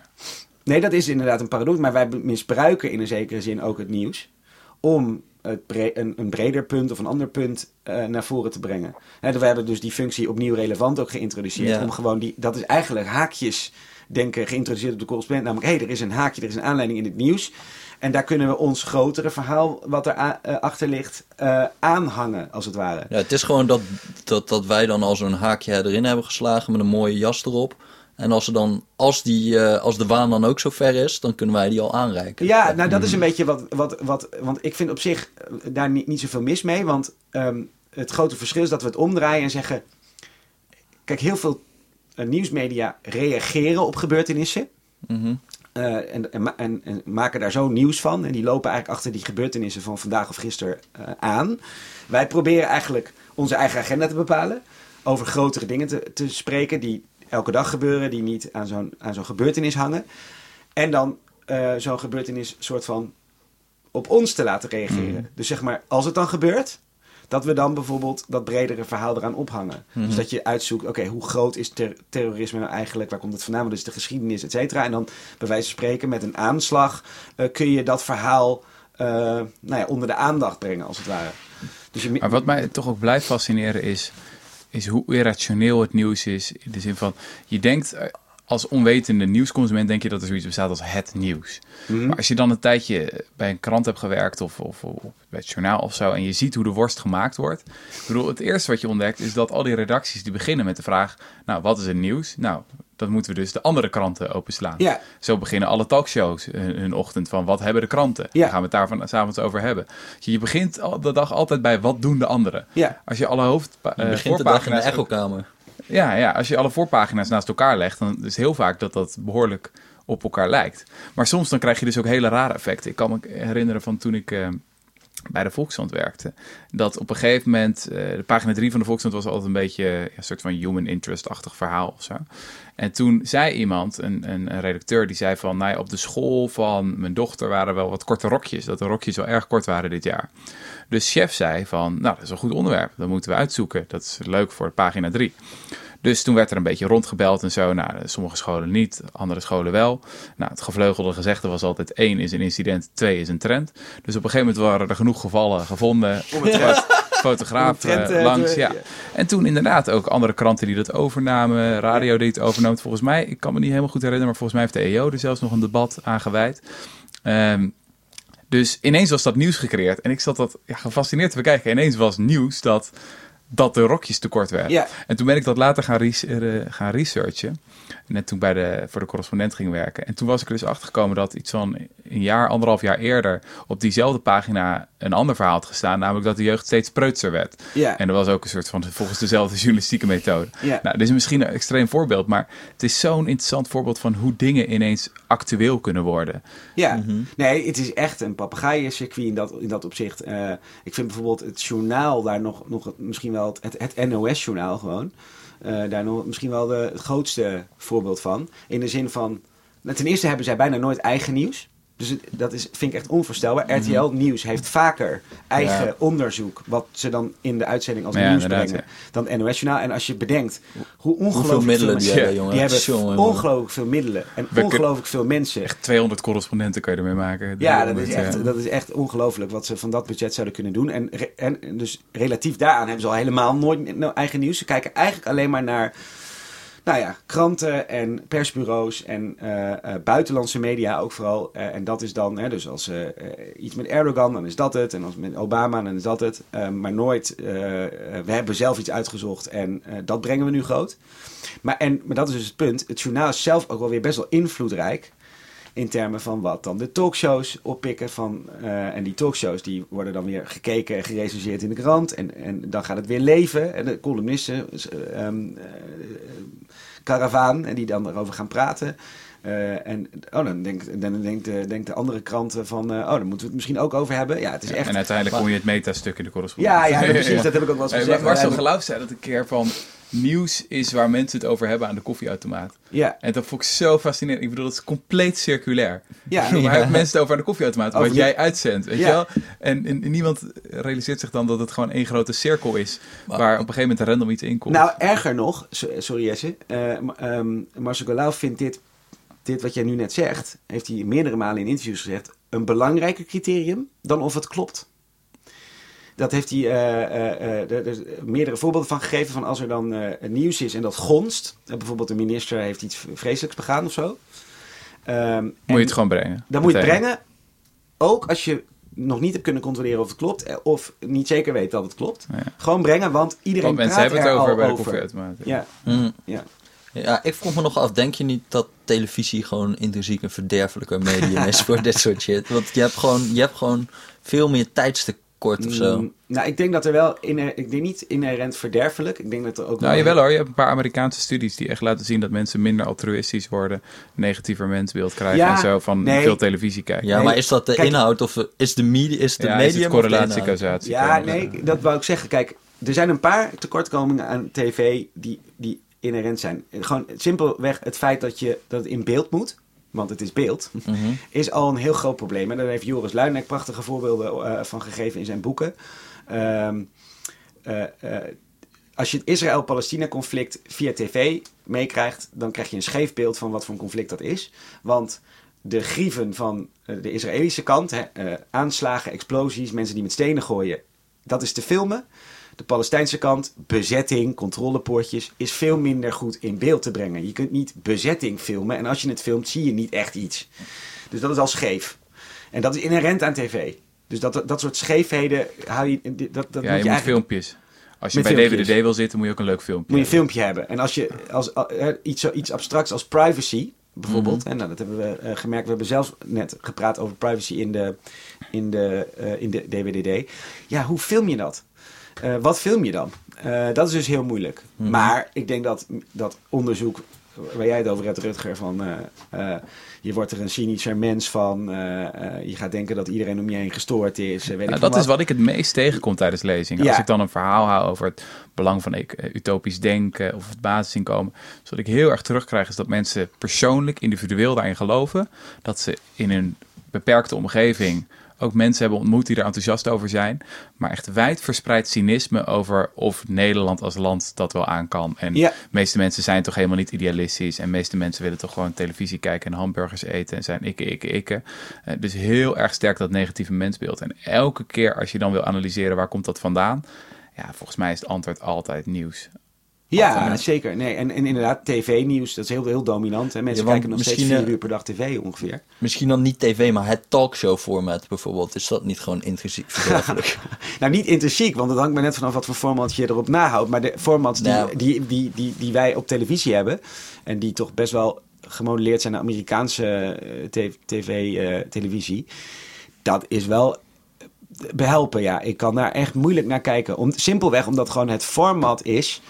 Nee, dat is inderdaad een paradox, maar wij misbruiken in een zekere zin ook het nieuws om het bre- een, een breder punt of een ander punt eh, naar voren te brengen. Hè, we hebben dus die functie opnieuw relevant ook geïntroduceerd. Ja. Om gewoon die, dat is eigenlijk haakjes denken geïntroduceerd op de correspondent. Namelijk, hé, hey, er is een haakje, er is een aanleiding in het nieuws. En daar kunnen we ons grotere verhaal, wat er eh, achter ligt, eh, aanhangen, als het ware. Ja, het is gewoon dat, dat, dat wij dan al zo'n haakje erin hebben geslagen met een mooie jas erop. En als, dan, als, die, eh, als de waan dan ook zo ver is, dan kunnen wij die al aanreiken. Ja, nou dat is een beetje wat, wat, wat. Want ik vind op zich eh, daar niet, niet zoveel mis mee. Want ehm, het grote verschil is dat we het omdraaien en zeggen. Kijk, heel veel eh, nieuwsmedia reageren op gebeurtenissen. Mhm. eh, en, en, en, en maken daar zo nieuws van. En die lopen eigenlijk achter die gebeurtenissen van vandaag of gisteren eh, aan. Wij proberen eigenlijk onze eigen agenda te bepalen. Over grotere dingen te, te spreken die elke dag gebeuren. Die niet aan zo'n, aan zo'n gebeurtenis hangen. En dan eh, zo'n gebeurtenis soort van op ons te laten reageren. Dus zeg maar, als het dan gebeurt, dat we dan bijvoorbeeld dat bredere verhaal eraan ophangen. Dus dat je uitzoekt, oké, hoe groot is ter- terrorisme nou eigenlijk? Waar komt het vandaan? Wat is de geschiedenis, et cetera? En dan bij wijze van spreken met een aanslag eh, kun je dat verhaal eh, nou ja, onder de aandacht brengen, als het ware. Dus je, Maar wat mij toch ook blijft fascineren is, is hoe irrationeel het nieuws is. In de zin van, je denkt eh, als onwetende nieuwsconsument, denk je dat er zoiets bestaat als het nieuws. Mhm. Maar als je dan een tijdje bij een krant hebt gewerkt of, of, of bij het journaal of zo, en je ziet hoe de worst gemaakt wordt. Ik bedoel, het eerste wat je ontdekt is dat al die redacties die beginnen met de vraag, nou, wat is het nieuws? Nou, dan moeten we dus de andere kranten openslaan. Ja. Zo beginnen alle talkshows hun, hun ochtend van wat hebben de kranten? Ja. Daar gaan we het daar van s'avonds over hebben. Dus je begint de dag altijd bij wat doen de anderen. Ja. Als je alle hoofd Je eh, begint de dag in de echokamer. ja, ja, als je alle voorpagina's naast elkaar legt, dan is heel vaak dat dat behoorlijk op elkaar lijkt. Maar soms dan krijg je dus ook hele rare effecten. Ik kan me herinneren van toen ik eh, bij de Volkskrant werkte, dat op een gegeven moment, eh, de pagina 3 van de Volkskrant was altijd een beetje een soort van human interest-achtig verhaal of zo. En toen zei iemand, een, een, redacteur, die zei van, nou op de school van mijn dochter waren wel wat korte rokjes, dat de rokjes wel erg kort waren dit jaar. Dus chef zei van, nou, dat is een goed onderwerp, dat moeten we uitzoeken. Dat is leuk voor pagina 3. Dus toen werd er een beetje rondgebeld en zo. Nou, sommige scholen niet, andere scholen wel. Nou, het gevleugelde gezegde was altijd: één is een incident, twee is een trend. Dus op een gegeven moment waren er genoeg gevallen gevonden. Om het trend- Fotograaf trend, eh, eh, langs, ja. En toen inderdaad ook andere kranten die dat overnamen, radio die het overnam. Volgens mij, ik kan me niet helemaal goed herinneren, maar volgens mij heeft de EO er zelfs nog een debat aan gewijd. Ehm, dus ineens was dat nieuws gecreëerd. En ik zat dat ja, gefascineerd te bekijken. Ineens was nieuws dat dat de rokjes tekort werden. Ja. En toen ben ik dat later gaan, eh, gaan researchen. Net toen ik bij de, voor de correspondent ging werken. En toen was ik er dus achter gekomen dat iets van een jaar, anderhalf jaar eerder op diezelfde pagina een ander verhaal had gestaan. Namelijk dat de jeugd steeds preutser werd. Ja. En dat was ook een soort van volgens dezelfde journalistieke methode. Ja. Nou, dit is misschien een extreem voorbeeld, maar het is zo'n interessant voorbeeld van hoe dingen ineens actueel kunnen worden. Ja, nee, het is echt een papegaaiencircuit in dat, in dat opzicht. Eh, ik vind bijvoorbeeld het journaal daar nog, nog het- misschien wel het, het, het NOS-journaal gewoon. Eh, daar misschien wel het grootste voorbeeld van. In de zin van, ten eerste hebben zij bijna nooit eigen nieuws. Dus dat is, vind ik echt onvoorstelbaar. RTL Nieuws heeft vaker eigen Ja. onderzoek, wat ze dan in de uitzending als Ja, nieuws brengen, dan het NOS-journaal. En als je bedenkt hoe ongelooflijk Hoeveel middelen die veel hebben, Ja, jongen. die hebben Jongen, ongelooflijk veel middelen en ongelooflijk veel mensen. Echt 200 correspondenten kun je ermee maken. Ja, dat 300, is, echt, dat is echt ongelooflijk wat ze van dat budget zouden kunnen doen. En, en dus relatief daaraan hebben ze al helemaal nooit no- eigen nieuws. Ze kijken eigenlijk alleen maar naar nou ja, kranten en persbureaus en eh, eh, buitenlandse media ook vooral. Eh, en dat is dan, hè, dus als iets met Erdogan, dan is dat het. En als met Obama, dan is dat het. Maar nooit, we hebben zelf iets uitgezocht en dat brengen we nu groot. Maar, en, maar dat is dus het punt. Het journaal is zelf ook wel weer best wel invloedrijk. In termen van wat dan de talkshows oppikken. Van, eh, en die talkshows die worden dan weer gekeken en gerecenseerd in de krant. En, en dan gaat het weer leven. En de columnisten, karavaan, en die dan daarover gaan praten. En oh, dan denkt, dan denkt, de, denkt de andere krant van, oh, daar moeten we het misschien ook over hebben. Ja, het is echt... En uiteindelijk kon je het metastuk in de correspondent. Ja, ja, precies. Dat heb ik ook wel eens gezegd. Marcel Geloof zei dat een keer van... Nieuws is waar mensen het over hebben aan de koffieautomaat. Ja, En dat vond ik zo fascinerend. Ik bedoel, dat is compleet circulair. ja, Waar hebben mensen het over aan de koffieautomaat? Over wat die- jij uitzendt, weet Ja. je wel? En, en niemand realiseert zich dan dat het gewoon één grote cirkel is... waar op een gegeven moment random iets in komt. Nou, erger nog, so- sorry Jesse, eh, maar, ehm, Marcel Golau vindt dit, dit wat jij nu net zegt, heeft hij meerdere malen in interviews gezegd, een belangrijker criterium dan of het klopt. Dat heeft hij eh, eh, eh, er- er meerdere voorbeelden van gegeven. Van als er dan eh, nieuws is en dat gonst. eh, bijvoorbeeld de minister heeft iets vreselijks begaan of zo. Ehm, moet je het gewoon brengen. dan moet je het brengen. Ook als je nog niet hebt kunnen controleren of het klopt. Of niet zeker weet dat het klopt. Ja. Gewoon brengen, want iedereen Want mensen praat hebben het er over al bij de over. Ja, Mm. ja. Ja, ik vroeg me nog af, denk je niet dat televisie gewoon intrinsiek een verderfelijker medium is voor dit soort shit? Want je hebt gewoon, je hebt gewoon veel meer of zo. Mm, nou, ik denk dat er wel, inher- ik denk niet inherent verderfelijk. Ik denk dat er ook Nou, jawel hoor. Je hebt een paar Amerikaanse studies die echt laten zien dat mensen minder altruïstisch worden, negatiever mensbeeld krijgen Ja, en zo van nee. veel televisie kijken. Ja, Nee, maar is dat de kijk- inhoud of is de media, is de Ja, medium is het of de correlatie, causatie? Ja, nee, dat wou ik zeggen. Kijk, er zijn een paar tekortkomingen aan tv die, die inherent zijn. Gewoon simpelweg het feit dat, je, dat het in beeld moet, want het is beeld, Mhm. is al een heel groot probleem. En daar heeft Joris Luijendijk prachtige voorbeelden eh, van gegeven in zijn boeken. Ehm, eh, eh, als je het Israël-Palestina-conflict via tv meekrijgt, dan krijg je een scheef beeld van wat voor een conflict dat is. Want de grieven van de Israëlische kant, hè, aanslagen, explosies, mensen die met stenen gooien, dat is te filmen. De Palestijnse kant, bezetting, controlepoortjes, is veel minder goed in beeld te brengen. Je kunt niet bezetting filmen en als je het filmt zie je niet echt iets. Dus dat is al scheef. En dat is inherent aan tv. Dus dat, dat soort scheefheden hou je, dat, dat Ja, moet je je moet filmpjes. Als je bij filmpjes. DWDD wil zitten, moet je ook een leuk filmpje moet je een hebben. filmpje hebben. En als je als, eh, iets, zo- iets abstracts als privacy, bijvoorbeeld. En nou, dat hebben we eh, gemerkt. We hebben zelfs net gepraat over privacy in de, in de, eh, in de DWDD. Ja, hoe film je dat? Eh, wat film je dan? Eh, dat is dus heel moeilijk. Maar ik denk dat dat onderzoek waar jij het over hebt, Rutger, van eh, je wordt er een cynischer mens van. je gaat denken dat iedereen om je heen gestoord is. weet Nou, dat is wat. ik het meest tegenkom tijdens lezingen. Ja. Als ik dan een verhaal hou over het belang van eh, utopisch denken of het basisinkomen. Dus wat ik heel erg terugkrijg is dat mensen persoonlijk, individueel daarin geloven. Dat ze in een beperkte omgeving ook mensen hebben ontmoet die er enthousiast over zijn. Maar echt wijdverspreid cynisme over of Nederland als land dat wel aan kan. En Ja. de meeste mensen zijn toch helemaal niet idealistisch. En de meeste mensen willen toch gewoon televisie kijken en hamburgers eten. En zijn ikke, ikke, ikke. Eh, dus heel erg sterk dat negatieve mensbeeld. En elke keer als je dan wil analyseren waar komt dat vandaan. Ja, volgens mij is het antwoord altijd nieuws. Ja, zeker. Nee, en, en inderdaad, tv-nieuws, dat is heel, heel dominant. Hè. Mensen Ja, kijken nog steeds vier eh, uur per dag tv ongeveer. Misschien dan niet tv, maar het talkshow-format bijvoorbeeld. Is dat niet gewoon intrinsiek verderfelijk? Nou, niet intrinsiek, want het hangt maar net vanaf wat voor format je erop nahoudt. Maar de formats die, Nou. die, die, die, die wij op televisie hebben... en die toch best wel gemodelleerd zijn naar Amerikaanse eh, te- tv, eh, televisie... dat is wel behelpen, ja. Ik kan daar echt moeilijk naar kijken. Om, simpelweg omdat gewoon het format is...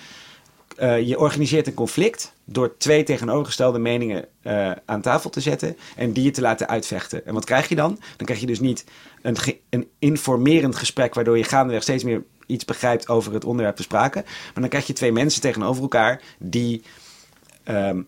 eh, je organiseert een conflict door twee tegenovergestelde meningen eh, aan tafel te zetten en die je te laten uitvechten. En wat krijg je dan? Dan krijg je dus niet een, een informerend gesprek waardoor je gaandeweg steeds meer iets begrijpt over het onderwerp te sprake. Maar dan krijg je twee mensen tegenover elkaar die ehm,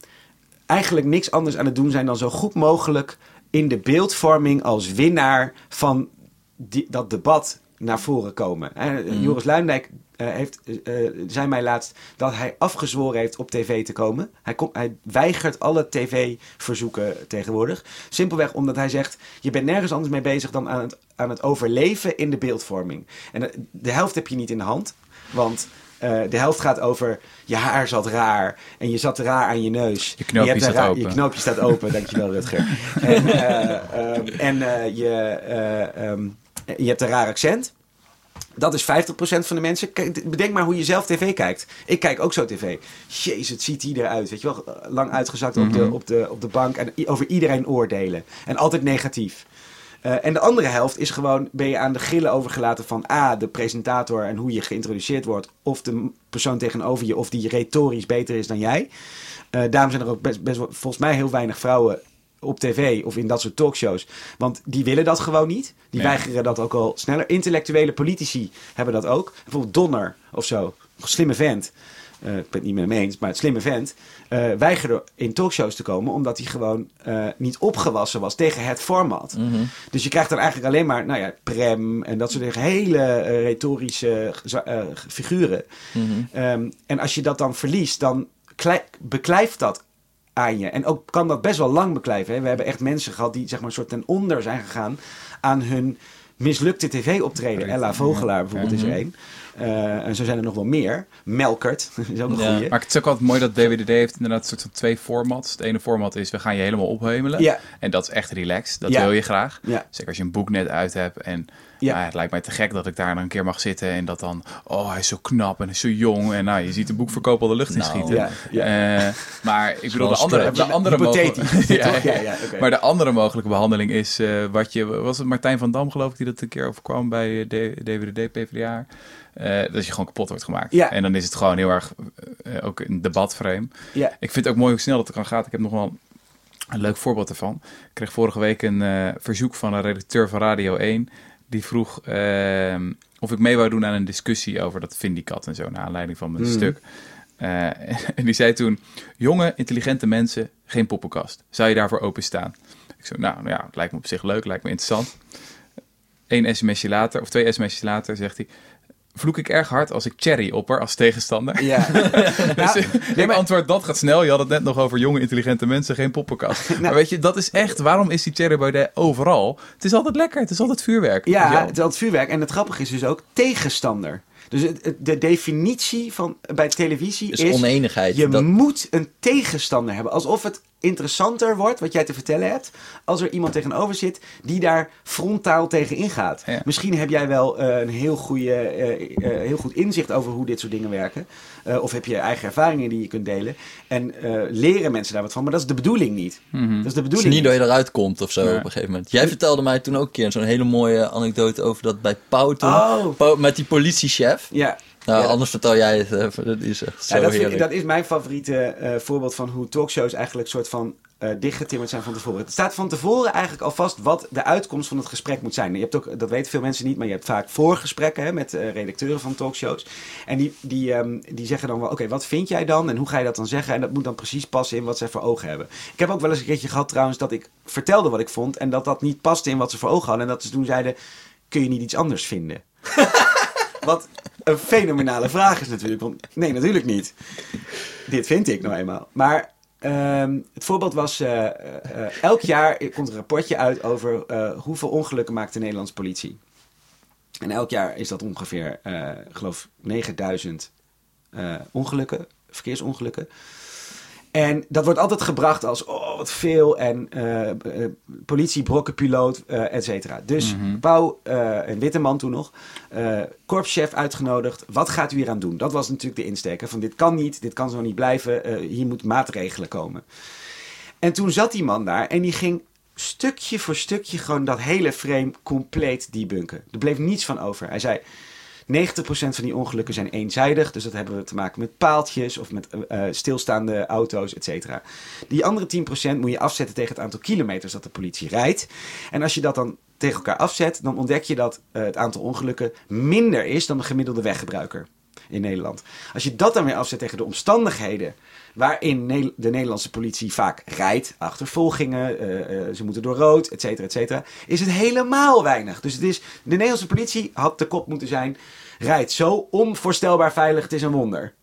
eigenlijk niks anders aan het doen zijn dan zo goed mogelijk in de beeldvorming als winnaar van die, dat debat naar voren komen. Hè, Joris Luindijk eh, heeft, eh, zei mij laatst dat hij afgezworen heeft op tv te komen. Hij, kom, hij weigert alle tv-verzoeken tegenwoordig. Simpelweg omdat hij zegt, je bent nergens anders mee bezig dan aan het, aan het overleven in de beeldvorming. En de, de helft heb je niet in de hand, want... eh, de helft gaat over je haar zat raar en je zat raar aan je neus. Je knoopje staat raar- open. Je knoopje staat open, dankjewel Rutger. en eh, ehm, en eh, je, eh, ehm, je hebt een raar accent. Dat is 50% van de mensen. Kijk, bedenk maar hoe je zelf tv kijkt. Ik kijk ook zo tv. Jezus, het ziet hij eruit. Weet je wel, lang uitgezakt op, de, op, de, op de bank. En over iedereen oordelen. En altijd negatief. Eh, en de andere helft is gewoon, ben je aan de grillen overgelaten van A, de presentator en hoe je geïntroduceerd wordt. Of de persoon tegenover je, of die retorisch beter is dan jij. Eh, daarom zijn er ook best, best volgens mij heel weinig vrouwen op tv of in dat soort talkshows. Want die willen dat gewoon niet. Die weigeren dat ook al sneller. Intellectuele politici hebben dat ook. Bijvoorbeeld Donner of zo. Slimme vent. Eh, ik ben het niet met hem eens, maar het slimme vent. eh weigerde in talkshows te komen omdat hij gewoon eh, niet opgewassen was tegen het format. Mhm. Dus je krijgt dan eigenlijk alleen maar, nou ja, Prem en dat soort dingen. Hele retorische figuren. Mhm. Ehm, en als je dat dan verliest, dan beklijft dat aan je. En ook kan dat best wel lang beklijven. Hè? We hebben echt mensen gehad die zeg maar, een soort ten onder zijn gegaan aan hun mislukte tv-optreden. Ella Vogelaar bijvoorbeeld is er één. Eh, en zo zijn er nog wel meer. Melkert is ook een Ja. goeie. Maar het is ook altijd mooi dat DWDD heeft inderdaad een soort van twee formats. Het ene format is, we gaan je helemaal ophemelen. Ja. En dat is echt relaxed. Dat Ja. wil je graag. Ja. Zeker als je een boek net uit hebt. En Ja. het lijkt mij te gek dat ik daar dan een keer mag zitten. En dat dan, oh hij is zo knap en hij is zo jong. En nou, je ziet de boekverkoop al de lucht in Nou, schieten. ja, ja. Eh, maar ik bedoel, de andere, de andere mogelijke-. Maar de andere mogelijke behandeling is eh, wat je... Was het Martijn van Dam geloof ik die dat een keer overkwam bij eh, D- DWDD, PvdA? Dat je gewoon kapot wordt gemaakt. Ja. En dan is het gewoon heel erg ook een debatframe. Ja. Ik vind het ook mooi hoe snel dat het kan gaan. Ik heb nog wel een leuk voorbeeld ervan. Ik kreeg vorige week een verzoek van een redacteur van Radio 1. Die vroeg ehm, of ik mee wou doen aan een discussie over dat Vindicat en zo. Naar aanleiding van mijn Mhm. stuk. Eh, en die zei toen: Jonge, intelligente mensen, geen poppenkast. Zou je daarvoor openstaan? Ik zei: Nou, nou ja, het lijkt me op zich leuk, lijkt me interessant. Eén sms'je later, of twee sms'jes later, zegt hij: Vloek ik erg hard als ik Cherry opper als tegenstander? Ja. Dus, Nou, ik antwoord, dat gaat snel. Je had het net nog over jonge, intelligente mensen, geen poppenkast. Maar weet je, dat is echt, waarom is die Cherry Baudet overal? Het is altijd lekker, het is altijd vuurwerk. Ja, het is altijd vuurwerk. En het grappige is dus ook tegenstander. Dus de definitie van, bij televisie Dus is... oneenigheid. Je dat, moet een tegenstander hebben. Alsof het interessanter wordt wat jij te vertellen hebt. Als er iemand tegenover zit die daar frontaal tegen ingaat. Ja. Misschien heb jij wel eh, een heel, goede, eh, eh, heel goed inzicht over hoe dit soort dingen werken. Eh, of heb je eigen ervaringen die je kunt delen. En eh, leren mensen daar wat van. Maar dat is de bedoeling niet. Mhm. Dat is de het is bedoeling niet dat je eruit komt of zo op een gegeven moment. Jij vertelde mij toen ook een keer zo'n hele mooie anekdote over dat bij Pauw toen. Oh. Pauw met die politiechef. Ja. Nou, Ja. anders vertel jij het even. Dat is echt zo Ja, dat, vind ik- heerlijk. dat is mijn favoriete eh, voorbeeld van hoe talkshows eigenlijk soort van eh dichtgetimmerd zijn van tevoren. Het staat van tevoren eigenlijk al vast wat de uitkomst van het gesprek moet zijn. Je hebt ook, dat weten veel mensen niet, maar je hebt vaak voorgesprekken hè, met eh, redacteuren van talkshows. En die, die, ehm, die zeggen dan wel, oké, wat vind jij dan en hoe ga je dat dan zeggen? En dat moet dan precies passen in wat zij voor ogen hebben. Ik heb ook wel eens een keertje gehad trouwens dat ik vertelde wat ik vond en dat dat niet paste in wat ze voor ogen hadden. En dat ze toen zeiden, kun je niet iets anders vinden? Wat een fenomenale vraag is natuurlijk. Nee, natuurlijk niet. Dit vind ik nou eenmaal. Maar ehm, het voorbeeld was... eh, eh, elk jaar komt een rapportje uit over eh, hoeveel ongelukken maakt de Nederlandse politie. En elk jaar is dat ongeveer, geloof, 9000 eh, ongelukken. verkeersongelukken. En dat wordt altijd gebracht als, oh, wat veel. En eh, politie, brokkenpiloot, eh et cetera. Dus Mhm. Pauw, eh, een witte man toen nog, korpschef uitgenodigd. Wat gaat u hier aan doen? Dat was natuurlijk de insteek. hè, Van dit kan niet, dit kan zo niet blijven. hier moeten maatregelen komen. En toen zat die man daar en die ging stukje voor stukje gewoon dat hele frame compleet debunken. Er bleef niets van over. Hij zei, 90% van die ongelukken zijn eenzijdig. Dus dat hebben we te maken met paaltjes of met eh, eh, stilstaande auto's, et cetera. Die andere 10% moet je afzetten tegen het aantal kilometers dat de politie rijdt. En als je dat dan tegen elkaar afzet, dan ontdek je dat eh, het aantal ongelukken minder is dan de gemiddelde weggebruiker in Nederland. Als je dat dan weer afzet tegen de omstandigheden waarin de Nederlandse politie vaak rijdt, achtervolgingen, eh, eh, ze moeten door rood, et cetera, et cetera, is het helemaal weinig. Dus het is, de Nederlandse politie had de kop moeten zijn, rijdt zo onvoorstelbaar veilig, het is een wonder.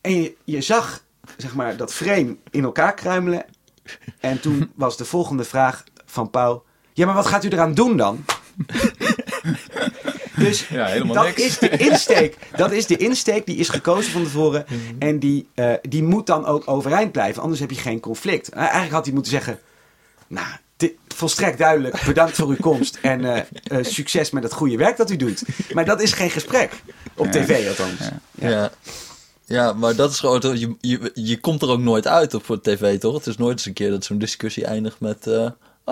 En je, zag, zeg maar, dat frame in elkaar kruimelen. En toen was de volgende vraag van Pauw, ja, maar wat gaat u eraan doen dan? Dus Ja, helemaal dat niks. is de insteek. Dat is de insteek, die is gekozen van tevoren. En die, eh, die moet dan ook overeind blijven, anders heb je geen conflict. Eh, eigenlijk had hij moeten zeggen, nou, dit, volstrekt duidelijk, bedankt voor uw komst. En eh, succes met het goede werk dat u doet. Maar dat is geen gesprek. Op Ja. tv althans. Ja. Ja. ja. maar dat is gewoon... Je, je, je komt er ook nooit uit op voor tv, toch? Het is nooit eens een keer dat zo'n discussie eindigt met...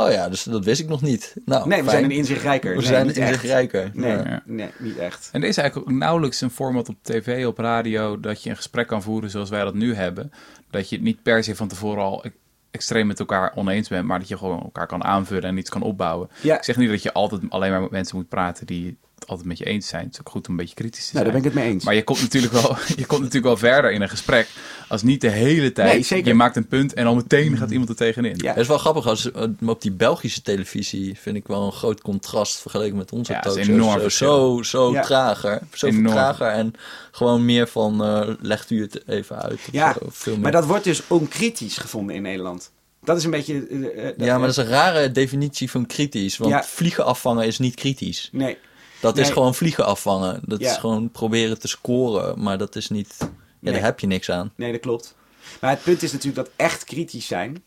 oh ja, dus dat wist ik nog niet. Nou, Nee, we fijn. zijn een inzicht rijker. We Nee, zijn niet in echt. zich rijker. Nee, Ja. Nee, niet echt. En er is eigenlijk ook nauwelijks een format op tv, op radio, dat je een gesprek kan voeren zoals wij dat nu hebben. Dat je het niet per se van tevoren al e- extreem met elkaar oneens bent, maar dat je gewoon elkaar kan aanvullen en iets kan opbouwen. Ja. Ik zeg niet dat je altijd alleen maar met mensen moet praten die het altijd met je eens zijn. Het is ook goed om een beetje kritisch te Nou, daar zijn. ben ik het mee eens. Maar je komt, natuurlijk wel, je komt natuurlijk wel verder in een gesprek als niet de hele tijd. Nee, zeker. Je maakt een punt en al meteen gaat iemand er tegenin. Ja. Het is wel grappig, als, eh, op die Belgische televisie vind ik wel een groot contrast vergeleken met onze Ja, talkshows. enorm Zo- verschil. Zo, zo Ja. trager. Zo trager en gewoon meer van, eh, legt u het even uit. Ja, zo. Veel meer. Maar dat wordt dus onkritisch gevonden in Nederland. Dat is een beetje... eh, eh, ja, maar dat is een rare definitie van kritisch. Want Ja. vliegen afvangen is niet kritisch. Nee, Dat is gewoon vliegen afvangen. Dat Ja. is gewoon proberen te scoren. Maar dat is niet... Ja, Nee. daar heb je niks aan. nee, dat klopt. Maar het punt is natuurlijk dat echt kritisch zijn...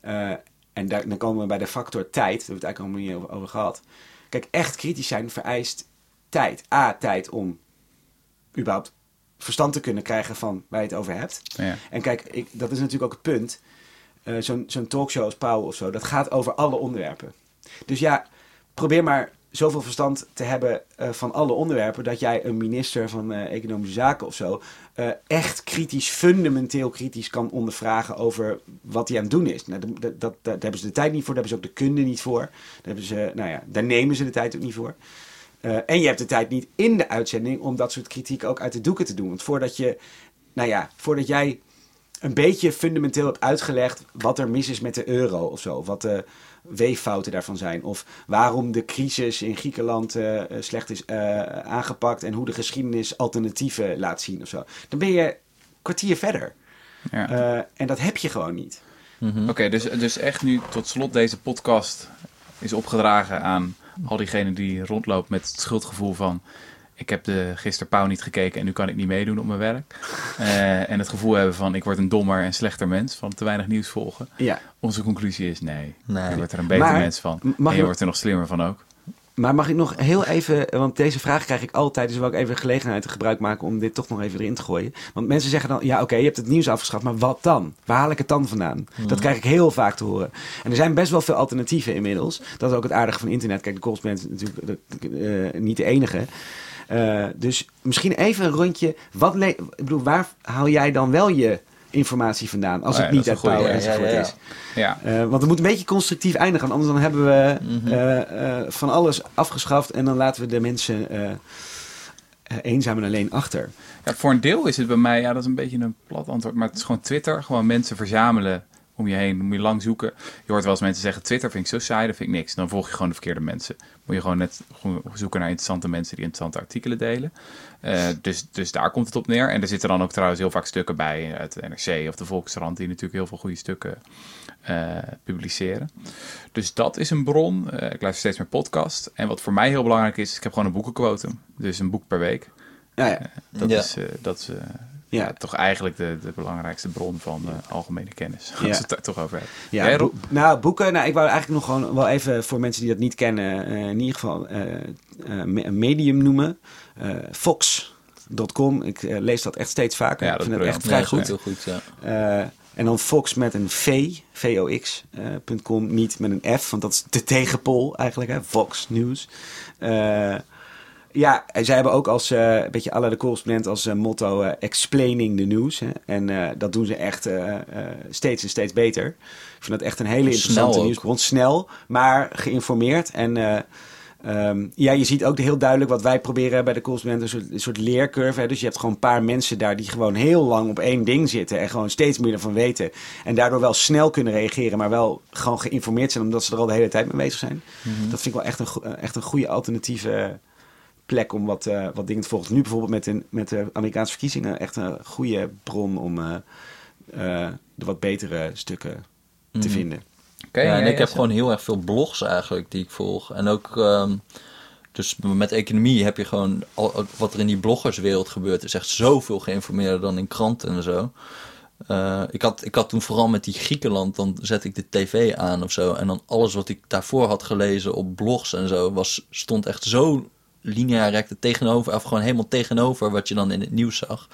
eh, en daar, dan komen we bij de factor tijd. Daar hebben we het eigenlijk al niet over, over gehad. Kijk, echt kritisch zijn vereist tijd. A, tijd om überhaupt verstand te kunnen krijgen van waar je het over hebt. Ja. En kijk, ik, dat is natuurlijk ook het punt. Eh, Zo'n zo'n talkshow als Pauw of zo, dat gaat over alle onderwerpen. Dus ja, probeer maar zoveel verstand te hebben eh, van alle onderwerpen... dat jij een minister van eh, Economische Zaken of zo... eh, echt kritisch, fundamenteel kritisch kan ondervragen over wat hij aan het doen is. Nou, dat, dat, daar hebben ze de tijd niet voor, daar hebben ze ook de kunde niet voor. Daar, hebben ze, nou ja, daar nemen ze de tijd ook niet voor. En je hebt de tijd niet in de uitzending om dat soort kritiek ook uit de doeken te doen. Want voordat je, nou ja, voordat jij een beetje fundamenteel hebt uitgelegd wat er mis is met de euro of zo. Wat weeffouten daarvan zijn. Of waarom de crisis in Griekenland eh, eh, slecht is eh, aangepakt. En hoe de geschiedenis alternatieven laat zien of zo. Dan ben je een kwartier verder. Ja. Eh, en dat heb je gewoon niet. Oké, dus, dus echt nu tot slot deze podcast is opgedragen aan al diegenen die rondlopen met het schuldgevoel van... Ik heb de gisteren Pauw niet gekeken en nu kan ik niet meedoen op mijn werk. Eh, en het gevoel hebben van ik word een dommer en slechter mens van te weinig nieuws volgen. Ja. Onze conclusie is nee. Nee. Je wordt er een beter Maar, mens van. En je wordt er nog slimmer van ook. Maar mag ik nog heel even, want deze vraag krijg ik altijd, dus wil ik even gelegenheid gebruik maken om dit toch nog even erin te gooien. Want mensen zeggen dan, ja oké, je hebt het nieuws afgeschaft, maar wat dan? Waar haal ik het dan vandaan? Dat krijg ik heel vaak te horen. En er zijn best wel veel alternatieven inmiddels. Dat is ook het aardige van internet. Kijk, de correspondent is natuurlijk eh, niet de enige. Eh, dus misschien even een rondje. Wat ik bedoel, waar haal jij dan wel je informatie vandaan? Als Oh ja, het niet uit is een goeie. Pauw Ja, enzovoort ja, is. Ja, Eh, want het moet een beetje constructief eindigen. Anders dan hebben we Mhm. eh, van alles afgeschaft. En dan laten we de mensen eenzaam en alleen achter. Ja, voor een deel is het bij mij, ja, dat is een beetje een plat antwoord, maar het is gewoon Twitter. Gewoon mensen verzamelen om je heen, moet je lang zoeken. Je hoort wel eens mensen zeggen, Twitter vind ik zo saai, dat vind ik niks. Dan volg je gewoon de verkeerde mensen. Moet je gewoon net gewoon zoeken naar interessante mensen die interessante artikelen delen. Eh, dus, dus daar komt het op neer. En er zitten dan ook trouwens heel vaak stukken bij uit de NRC of de Volkskrant, die natuurlijk heel veel goede stukken eh, publiceren. Dus dat is een bron. Eh, ik luister steeds meer podcast. En wat voor mij heel belangrijk is, ik heb gewoon een boekenquotum. Dus een boek per week. Ja, ja. Dat Ja. is, dat is Ja. toch eigenlijk de, de belangrijkste bron van eh, algemene kennis. Als Ja. we het daar toch over hebben. Ja, Jij, Rob? boek- nou, boeken. Nou, ik wou eigenlijk nog gewoon wel even voor mensen die dat niet kennen, eh, in ieder geval eh, medium noemen. Fox.com. Ik lees dat echt steeds vaker. Ja, ik dat vind is het echt vrij goed. Heel goed, ja. En dan Fox met een V, V-O-X, eh, punt .com, niet met een F, want dat is de tegenpol eigenlijk, hè? Fox News. Ja, en zij hebben ook als, eh, een beetje alle de correspondent als eh, motto eh, explaining the news. Hè? En dat doen ze echt steeds en steeds beter. Ik vind dat echt een hele interessante nieuwsbron. Snel, maar geïnformeerd. En eh, ehm, ja, je ziet ook heel duidelijk wat wij proberen bij de correspondent. Een soort, een soort leercurve. Hè? Dus je hebt gewoon een paar mensen daar die gewoon heel lang op één ding zitten. En gewoon steeds meer ervan weten. En daardoor wel snel kunnen reageren. Maar wel gewoon geïnformeerd zijn omdat ze er al de hele tijd mee bezig zijn. Dat vind ik wel echt een, echt een goede alternatieve plek om wat, eh, wat dingen te volgen. Nu bijvoorbeeld met, een, met de Amerikaanse verkiezingen echt een goede bron om eh, eh, de wat betere stukken te Mhm. vinden. Ja, en ik heb gewoon heel erg veel blogs eigenlijk die ik volg. En ook, ehm, dus met economie heb je gewoon, al, wat er in die bloggerswereld gebeurt, is echt zoveel geïnformeerder dan in kranten en zo. Eh, ik, had, ik had toen vooral met die Griekenland, dan zet ik de tv aan of zo. En dan alles wat ik daarvoor had gelezen op blogs en zo, was, stond echt zo lineair recht tegenover, of gewoon helemaal tegenover wat je dan in het nieuws zag.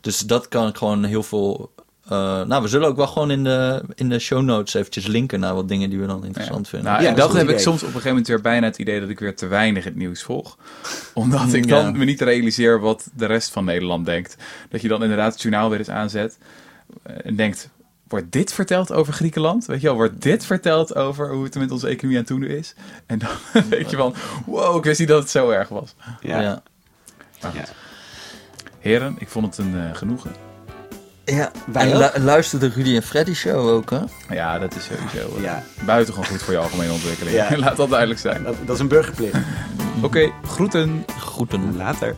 Dus dat kan ik gewoon heel veel. eh, nou, we zullen ook wel gewoon in de, in de show notes eventjes linken naar wat dingen die we dan interessant vinden. Nou, Ja, en dat heb ik soms op een gegeven moment weer bijna het idee dat ik weer te weinig het nieuws volg. Omdat ik dan me niet realiseer wat de rest van Nederland denkt. Dat je dan inderdaad het journaal weer eens aanzet eh, en denkt... Wordt dit verteld over Griekenland? Weet je wel, wordt dit verteld over hoe het met onze economie aan het doen is? En dan weet je van, wow, ik wist niet dat het zo erg was. Ja. ja. Maar goed. Ja. Heren, ik vond het een eh, genoegen. Ja, Wij lu- luister de Rudy en Freddy show ook, hè? Ja, dat is sowieso eh, Ja. buitengewoon goed voor je algemene ontwikkeling. Ja. Laat dat duidelijk zijn. Dat, dat is een burgerplicht. Oké, groeten. Groeten. Later.